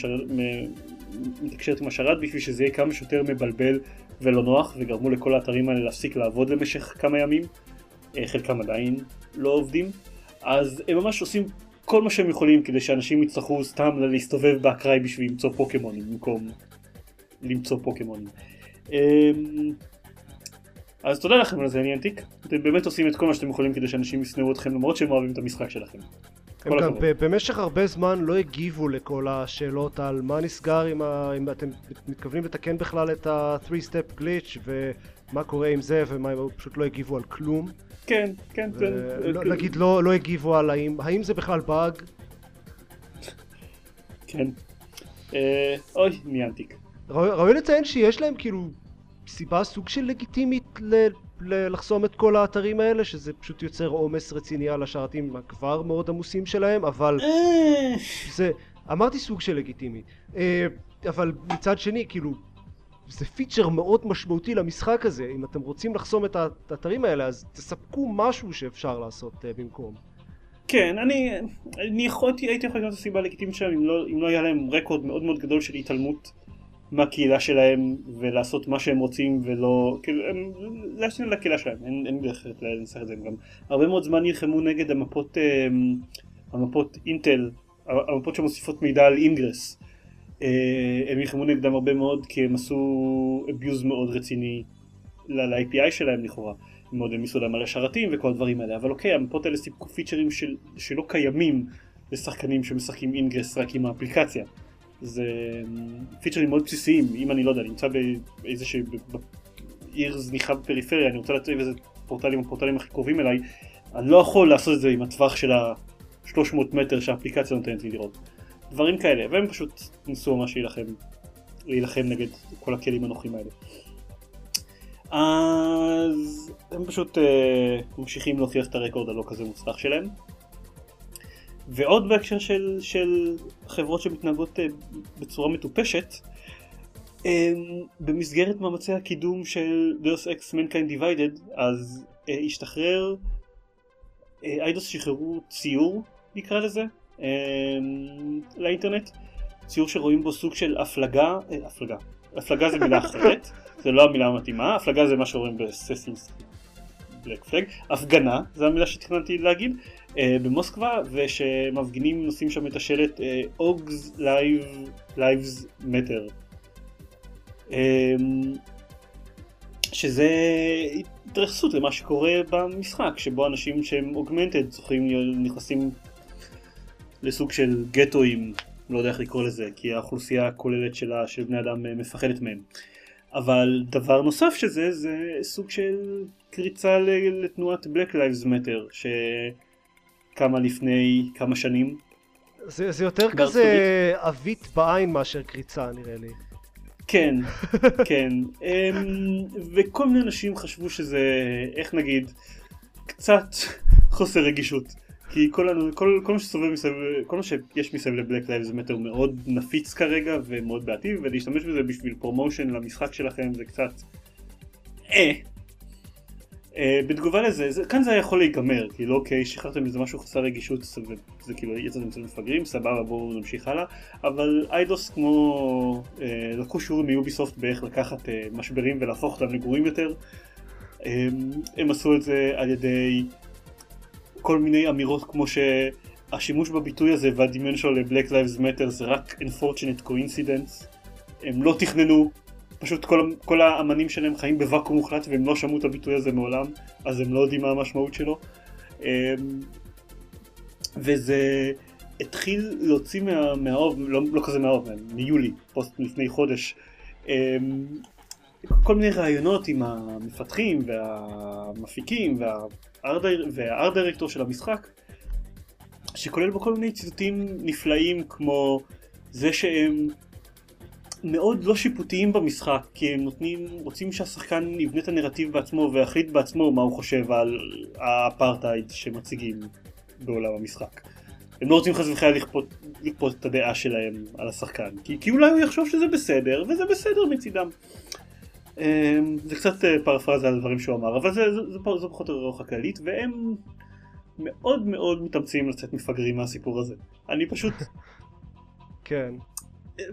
מתקשרת עם השרת בשביל שזה יהיה כמה שיותר מבלבל ולא נוח וגרמו לכל האתרים האלה להפסיק לעבוד למשך כמה ימים, אה, חלקם עדיין לא עובדים, אז הם ממש עושים כל מה שהם יכולים כדי שאנשים יצטרכו סתם להסתובב באקראי בשביל למצוא פוקימונים במקום למצוא פוקימונים. אמ, אז תודה לכם על זה אני אנטיק, אתם באמת עושים את כל מה שאתם יכולים כדי שאנשים ישנאו אתכם למרות שהם אוהבים את המשחק שלכם. הם גם במשך הרבה זמן לא הגיבו לכל השאלות על מה נסגר עם ה... אם אתם מתכוונים לתקן בכלל את ה-3-step glitch ומה קורה עם זה ומה הם פשוט לא הגיבו על כלום. כן, כן, כן. לא, נגיד לא, לא הגיבו על האם, האם זה בכלל באג? כן. אה, אוי, ניאנטיק. ראוי לציין שיש להם כאילו סיבה סוג של לגיטימית ל- ל- לחסום את כל האתרים האלה שזה פשוט יוצר עומס רציני על השרתים הכבר מאוד עמוסים שלהם אבל אה. זה אמרתי סוג של לגיטימי אה, אבל מצד שני כאילו זה פיצ'ר מאוד משמעותי למשחק הזה. אם אתם רוצים לחסום את האתרים האלה אז תספקו משהו שאפשר לעשות uh, במקום. כן, אני, אני יכולתי, הייתי יכול לקנות את הסיבה הלגיטימית שלהם אם לא, אם לא היה להם רקורד מאוד מאוד גדול של התעלמות מהקהילה שלהם ולעשות מה שהם רוצים ולא, כאילו, הם, להשתנה לקהילה שלהם, אין, אין דרך לנסח את זה, הם גם הרבה מאוד זמן נלחמו נגד המפות, אמ, המפות אינטל, המפות שמוסיפות מידע על אינגרס, אה, הם נלחמו נגדם הרבה מאוד כי הם עשו abuse מאוד רציני ל-API שלהם לכאורה, הם מאוד העמיסו להם על השרתים וכל הדברים האלה, אבל אוקיי, המפות האלה סיפקו פיצ'רים של, שלא קיימים לשחקנים שמשחקים אינגרס רק עם האפליקציה. זה פיצ'רים מאוד בסיסיים, אם אני לא יודע, נמצא באיזה שהיא עיר זניחה בפריפריה, אני רוצה להציב איזה פורטלים, הפורטלים הכי קרובים אליי, אני לא יכול לעשות את זה עם הטווח של ה-300 מטר שהאפליקציה נותנת לי לראות. דברים כאלה, והם פשוט ניסו ממש להילחם, להילחם נגד כל הכלים הנוחים האלה. אז הם פשוט אה, ממשיכים להוכיח את הרקורד הלא כזה מוצלח שלהם. ועוד בהקשר של, של חברות שמתנהגות uh, בצורה מטופשת, um, במסגרת מאמצי הקידום של Deus Ex Mankind Divided, אז uh, השתחרר, איידוס uh, שחררו ציור, נקרא לזה, לאינטרנט, ציור שרואים בו סוג של הפלגה, uh, הפלגה, הפלגה זה מילה אחרת, זה לא המילה המתאימה, הפלגה זה מה שרואים בסיזנס בלק פלג, הפגנה, זו המילה שתכננתי להגיד, אה, במוסקבה ושמפגינים נושאים שם את השלט Augs Lives Matter שזה התייחסות למה שקורה במשחק שבו אנשים שהם אוגמנטד זוכים נכנסים לסוג של גטואים לא יודע איך לקרוא לזה כי האוכלוסייה הכוללת שלה של בני אדם אה, מפחדת מהם אבל דבר נוסף שזה זה סוג של קריצה לתנועת Black Lives Matter ש... כמה לפני כמה שנים. זה, זה יותר כזה עווית בעין מאשר קריצה נראה לי. כן, כן. um, וכל מיני אנשים חשבו שזה, איך נגיד, קצת חוסר רגישות. כי כל, כל, כל מה שסובב מסביב, כל מה שיש מסביב ל Black Lives Matter מאוד נפיץ כרגע ומאוד בעייתי ולהשתמש בזה בשביל promotion למשחק שלכם זה קצת אה. אה בתגובה לזה, זה, כאן זה יכול להיגמר, כאילו אוקיי, שחררתם איזה משהו חסר רגישות, זה כאילו יצאתם אצל מפגרים, סבבה בואו נמשיך הלאה, אבל איידוס כמו אה, לקחו שיעור מיוביסופט באיך לקחת אה, משברים ולהפוך אותם לגרועים יותר, אה, הם עשו את זה על ידי כל מיני אמירות כמו שהשימוש בביטוי הזה והדמיון שלו ל-Black Lives Matter זה רק unfortunate coincidence. הם לא תכננו, פשוט כל, כל האמנים שלהם חיים בוואקום מוחלט והם לא שמעו את הביטוי הזה מעולם אז הם לא יודעים מה המשמעות שלו. אמ, וזה התחיל להוציא מה, מהאוב, לא, לא כזה מהאוב, מיולי, פוסט לפני חודש. אמ, כל מיני רעיונות עם המפתחים והמפיקים וה... והארט דירקטור של המשחק שכולל בו כל מיני ציטוטים נפלאים כמו זה שהם מאוד לא שיפוטיים במשחק כי הם נותנים, רוצים שהשחקן יבנה את הנרטיב בעצמו ויחליט בעצמו מה הוא חושב על האפרטהייד שמציגים בעולם המשחק. הם לא רוצים חס וחלילה לכפות, לכפות את הדעה שלהם על השחקן כי, כי אולי הוא יחשוב שזה בסדר וזה בסדר מצידם. אמ, זה קצת אה, פרפרזה על דברים שהוא אמר, אבל זה, זה, זה, זה פחות או יותר רוח הכללית, והם מאוד מאוד מתאמצים לצאת מפגרים מהסיפור הזה. אני פשוט... כן. אמ,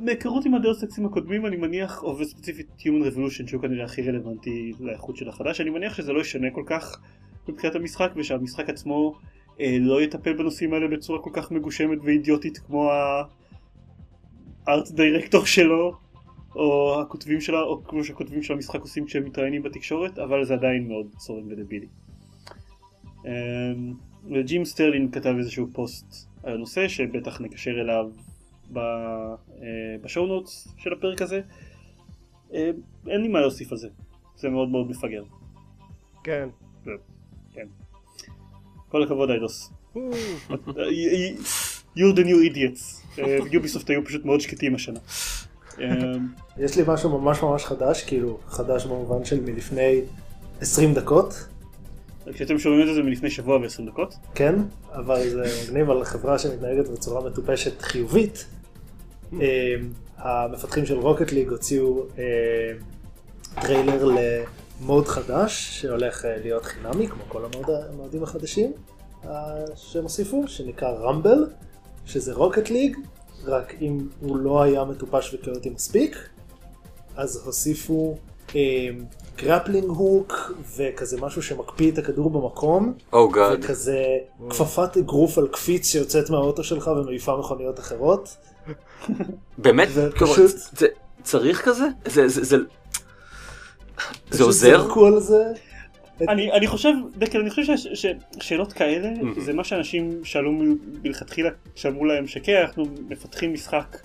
מהיכרות עם הדעות סקסים הקודמים אני מניח, או ספציפית Human Revolution שהוא כנראה הכי רלוונטי לאיכות של החדש, אני מניח שזה לא ישנה כל כך מבחינת המשחק ושהמשחק עצמו אה, לא יטפל בנושאים האלה בצורה כל כך מגושמת ואידיוטית כמו ה art director שלו או הכותבים שלה, או כמו שהכותבים של המשחק עושים כשהם מתראיינים בתקשורת, אבל זה עדיין מאוד צורם ודבילי. וג'ים אמ, סטרלין כתב איזשהו פוסט על הנושא שבטח נקשר אליו אה, ב show notes של הפרק הזה. אמ, אין לי מה להוסיף על זה, זה מאוד מאוד מפגר. כן. כן. כל הכבוד איידוס. You're the new idiots. יוביסופט אה, היו פשוט מאוד שקטים השנה. אמ, יש לי משהו ממש ממש חדש, כאילו חדש במובן של מלפני 20 דקות. כשאתם שומעים את זה מלפני שבוע ו-20 דקות? כן, אבל זה מגניב על חברה שמתנהגת בצורה מטופשת חיובית. אמ, המפתחים של רוקט ליג הוציאו אמ, טריילר למוד חדש שהולך אה, להיות חינמי כמו כל המודים החדשים אה, שהם הוסיפו שנקרא רמבל שזה רוקט ליג רק אם הוא לא היה מטופש וכאוטי מספיק, אז הוסיפו grappling אה, hook וכזה משהו שמקפיא את הכדור במקום, oh וכזה oh. כפפת אגרוף על קפיץ שיוצאת מהאוטו שלך ומעיפה מכוניות אחרות. באמת? ופשוט... זה, צריך כזה? זה, זה, זה... זה עוזר? זרקו על זה. אני, אני חושב, דקל, אני חושב ששאלות כאלה mm-hmm. זה מה שאנשים שאלו מלכתחילה, שאמרו להם שכן, אנחנו מפתחים משחק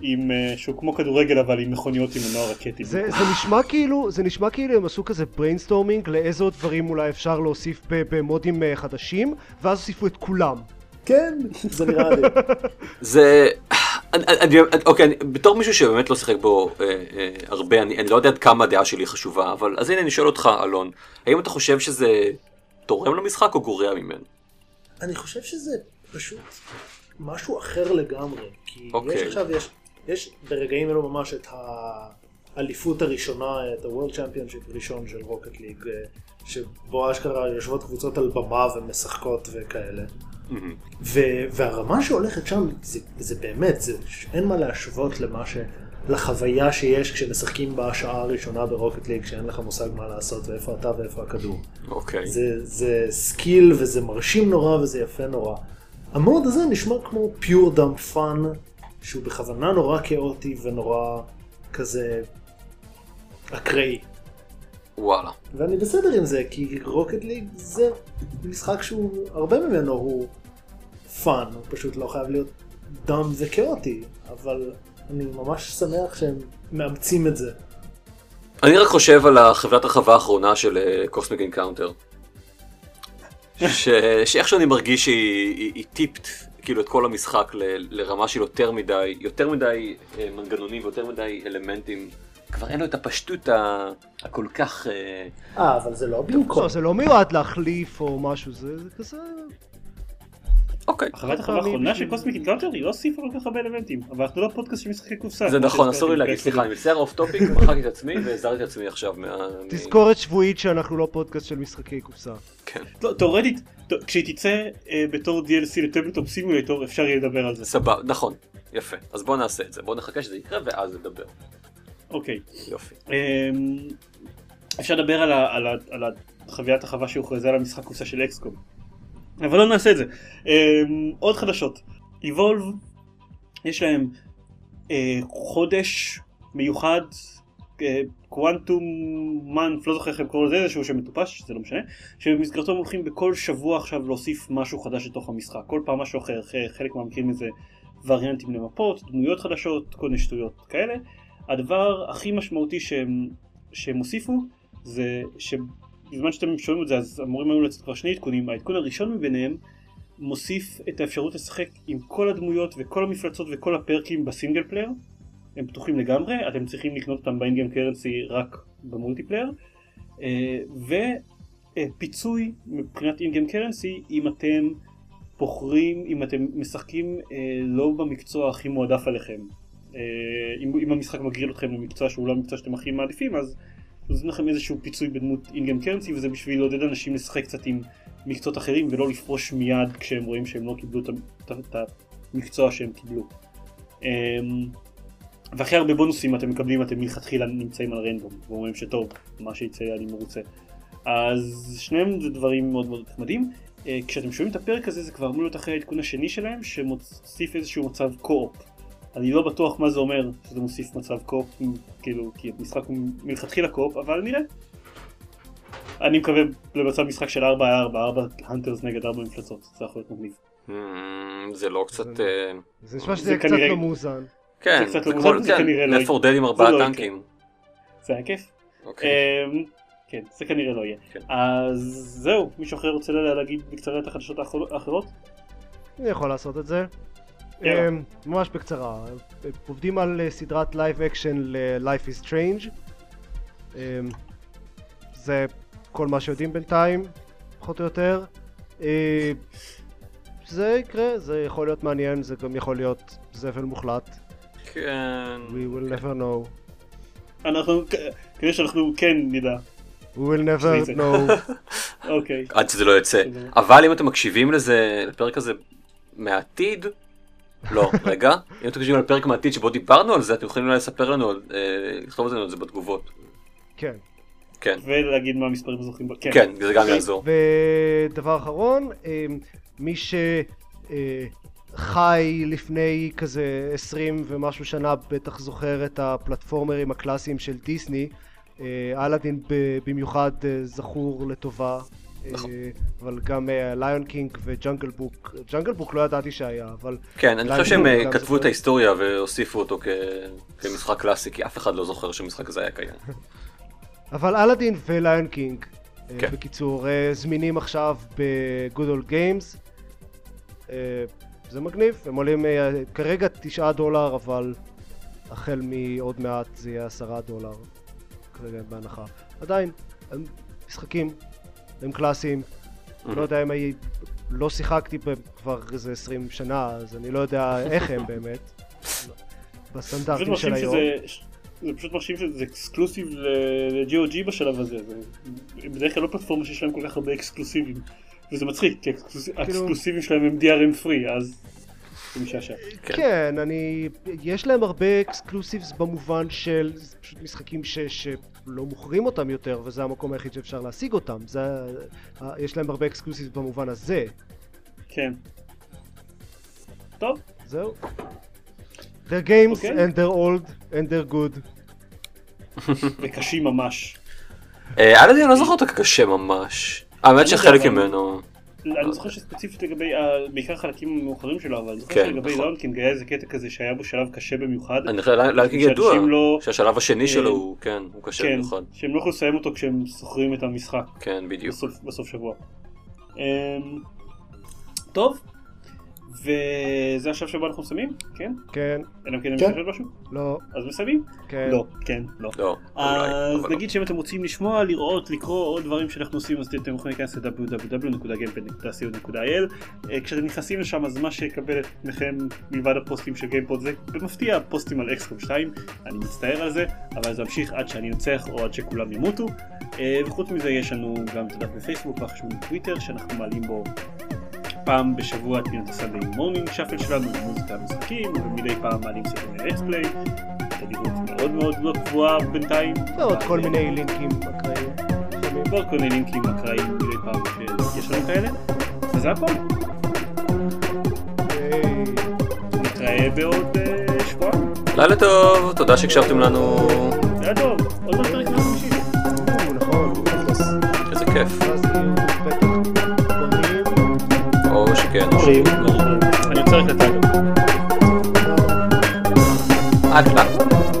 עם, uh, שהוא כמו כדורגל אבל עם מכוניות עם מנוע רקטי. זה, זה נשמע כאילו, זה נשמע כאילו הם עשו כזה brainstorming לאיזה עוד דברים אולי אפשר להוסיף במודים uh, חדשים, ואז הוסיפו את כולם. כן, זה נראה לי. זה... אני, אני, אוקיי, אני, בתור מישהו שבאמת לא שיחק בו אה, אה, הרבה, אני, אני לא יודע עד כמה הדעה שלי חשובה, אבל אז הנה אני שואל אותך, אלון, האם אתה חושב שזה תורם למשחק או גורע ממנו? אני חושב שזה פשוט משהו אחר לגמרי, כי אוקיי. יש עכשיו, יש, יש ברגעים אלו ממש את האליפות הראשונה, את ה-World Championship הראשון של רוקט ליג, אה, שבו אשכרה יושבות קבוצות על במה ומשחקות וכאלה. ו- והרמה שהולכת שם זה, זה באמת, זה, אין מה להשוות למה ש... לחוויה שיש כשמשחקים בשעה הראשונה ברוקט ליג, שאין לך מושג מה לעשות ואיפה אתה ואיפה הכדור. אוקיי. Okay. זה, זה skill וזה מרשים נורא וזה יפה נורא. המוד הזה נשמע כמו pure dumb fun, שהוא בכוונה נורא כאוטי ונורא כזה אקראי. וואלה. ואני בסדר עם זה, כי רוקט ליג זה משחק שהוא, הרבה ממנו הוא fun, הוא פשוט לא חייב להיות dumb וכאוטי, אבל אני ממש שמח שהם מאמצים את זה. אני רק חושב על החוברת הרחבה האחרונה של קוסמיק uh, אינקאונטר. שאיכשהו אני מרגיש שהיא היא, היא tipped כאילו את כל המשחק ל, לרמה של יותר מדי, יותר מדי uh, מנגנונים ויותר מדי אלמנטים כבר אין לו את הפשטות הכל כך... אה, אה, אבל זה לא במקום. לא, זה לא מיועד להחליף או משהו, זה זה כזה... אוקיי. החוויית הרחבה האחרונה של קוסמיק אינקאונטר היא לא הוסיפה כל כך הרבה אלמנטים, אבל אנחנו לא פודקאסט של משחקי קופסה. זה נכון, אסור לי להגיד, סליחה. אני מצטער off topic, מחקתי את עצמי והזהרתי את עצמי עכשיו מה... תזכורת שבועית שאנחנו לא פודקאסט של משחקי קופסה. כן, לא, תאורטית, כשהיא תצא אה, בתור DLC לטבלטופ סימולטור אפשר יהיה לדבר על זה. סבבה, נכון, יפה. אז בוא נעשה את זה, בוא נחכה שזה יקרה ואז נדבר. אוקיי. יופי. אמ, אפשר לדבר על, ה, על, ה, על החוויית החווה שהוכרזה על המשחק קופסה של אקסקום. אבל לא נעשה את זה. אמ, עוד חדשות. Evolve, יש להם אה, חודש מיוחד, קוואנטום מאנט, לא זוכר איך הם קוראים לזה, איזשהו שם מטופש, זה לא משנה, שבמסגרתו הם הולכים בכל שבוע עכשיו להוסיף משהו חדש לתוך המשחק, כל פעם משהו אחר, חלק מהמקרים זה וריאנטים למפות, דמויות חדשות, כל מיני שטויות כאלה. הדבר הכי משמעותי שהם, שהם הוסיפו זה שבזמן שאתם שומעים את זה אז אמורים היו לצאת כבר שני עדכונים, העדכון הראשון מביניהם מוסיף את האפשרות לשחק עם כל הדמויות וכל המפלצות וכל הפרקים ב single player. הם פתוחים לגמרי, אתם צריכים לקנות אותם באינגיים קרנסי רק במולטיפלייר. אה, ופיצוי מבחינת אינגיים קרנסי אם אתם בוחרים, אם אתם משחקים אה, לא במקצוע הכי מועדף עליכם אם, אם המשחק מגריל אתכם למקצוע שהוא לא המקצוע שאתם הכי מעדיפים אז נותנים לכם איזשהו פיצוי בדמות אינגיים קרנסי וזה בשביל לעודד אנשים לשחק קצת עם מקצועות אחרים ולא לפרוש מיד כשהם רואים שהם לא קיבלו את המקצוע שהם קיבלו. אמ, והכי הרבה בונוסים אתם מקבלים אתם מלכתחילה נמצאים על רנדום ואומרים שטוב מה שיצא אני מרוצה. אז שניהם זה דברים מאוד מאוד נחמדים. אה, כשאתם שומעים את הפרק הזה זה כבר אמור להיות אחרי העדכון השני שלהם שמוסיף איזשהו מצב קו-אופ. אני לא בטוח מה זה אומר שזה מוסיף מצב קו-אופ כאילו כי המשחק הוא מלכתחילה קו-אופ אבל נראה. אני מקווה למצב משחק של 4 על 4, 4 hunters נגד 4 מפלצות, זה יכול להיות מגניב. Hmm, זה לא קצת... זה- אה, זה נשמע שזה קצת לא מאוזן. כן, זה לא כמו... כן, כנראה לא- Left 4 Dead עם זה ארבעה לא טנקים. זה היה כיף. אוקיי. אמ, כן, זה כנראה לא יהיה. כן. אז זהו, מישהו אחר רוצה לה- להגיד בקצרה את החדשות האחר- האחרות? אני יכול לעשות את זה. אמ, ממש בקצרה. עובדים על אה, סדרת live action ל-Life is Strange. אמ, זה כל מה שיודעים בינתיים, פחות או יותר. אה, זה יקרה, זה יכול להיות מעניין, זה גם יכול להיות זבל מוחלט. כן. We will never know. אנחנו, כדי שאנחנו כן נדע. We will never know. אוקיי. עד שזה לא יצא. בסדר. אבל אם אתם מקשיבים לזה, לפרק הזה מהעתיד, לא, רגע, אם אתם מקשיבים לפרק מהעתיד שבו דיברנו על זה, אתם יכולים אולי לספר לנו, על- אה, לכתוב לנו את זה בתגובות. כן. כן, ולהגיד מה המספרים הזוכים. כן. כן, זה גם יעזור. ודבר אחרון, אמ, מי שחי לפני כזה 20 ומשהו שנה בטח זוכר את הפלטפורמרים הקלאסיים של דיסני. אה, אלאדין במיוחד אה, זכור לטובה. נכון. אה, אבל גם Lion King ו Jungle Book, Jungle Book לא ידעתי שהיה, אבל כן, אני חושב שהם אה, כתבו את ההיסטוריה והוסיפו אותו כמשחק קלאסי, כי אף אחד לא זוכר שהמשחק הזה היה קיים. אבל אלאדין וליון קינג, כן. בקיצור, אה, זמינים עכשיו ב-Good Old Games. אה, זה מגניב, הם עולים כרגע תשעה דולר, אבל החל מעוד מעט זה יהיה עשרה דולר. כרגע בהנחה. עדיין, משחקים, הם קלאסיים. לא יודע אם אני... לא שיחקתי בהם כבר איזה 20 שנה, אז אני לא יודע איך הם באמת. בסטנדרטים של היום. שזה... זה פשוט מרשים שזה exclusive ל-GOG בשלב הזה. זה- בדרך כלל לא פלטפורמה שיש להם כל כך הרבה אקסקלוסיבים. וזה מצחיק, כי כאילו- האקסקלוסיבים שלהם הם DRM free, אז זה משעשע. כן. כן, אני... יש להם הרבה exclusives במובן של פשוט משחקים ש... שלא מוכרים אותם יותר, וזה המקום היחיד שאפשר להשיג אותם. זה... ה- יש להם הרבה exclusives במובן הזה. כן. טוב, זהו. They're games אוקיי. and they're old and they're good. וקשים ממש. אה, אלאדין, אני לא זוכר אותו כקשה ממש. האמת שחלק ממנו... אני זוכר שספציפית לגבי, בעיקר החלקים המאוחרים שלו, אבל אני זוכר כן, שלגבי נכון. Lion King היה איזה קטע כזה שהיה בו שלב קשה במיוחד. אני חושב, Lion King ידוע, לא- שהשלב השני אה, שלו הוא, כן, הוא קשה כן, במיוחד. שהם לא יכולים לסיים אותו כשהם שוכרים את המשחק. כן, בדיוק. בסוף, בסוף שבוע. אמ, טוב, וזה השלב שבו אנחנו מסיימים? כן? כן, אלא אם כן אני כן. חושב משהו? לא, אז מסיימים? כן. לא, כן, לא. לא, אז לא. נגיד שאם אתם רוצים לשמוע, לראות, לקרוא עוד דברים שאנחנו עושים, אז אתם יכולים להיכנס ל-www.gamepad.co.il אה, כשאתם נכנסים לשם, אז מה שיקבל אתכם מלבד הפוסטים של גיימפוד זה במפתיע פוסטים על אקסקום 2, אני מצטער על זה, אבל זה ממשיך עד שאני אנצח או עד שכולם ימותו. אה, וחוץ מזה יש לנו גם את הדף בפייסבוק והחשבון בטוויטר שאנחנו מעלים בו פעם בשבוע את פינת ה Sunday Morning Shuffle שלנו, מוזיקה משחקים, ומדי פעם מעלים סרטוני אקספליי. תדירות מאוד מאוד לא קבועה בינתיים. ועוד כל מיני לינקים אקראיים. ועוד כל מיני לינקים אקראיים מדי פעם שיש לנו כאלה. וזה הכל. היי. נתראה בעוד אה, שבועיים. לילה טוב, תודה שהקשבתם לנו, זה היה טוב. עוד מעט פרק 150. או, נכון. איזה כיף. גונים. או שכן, או אומרים. שכן. אני עוצר את הטייגר. עד כאן.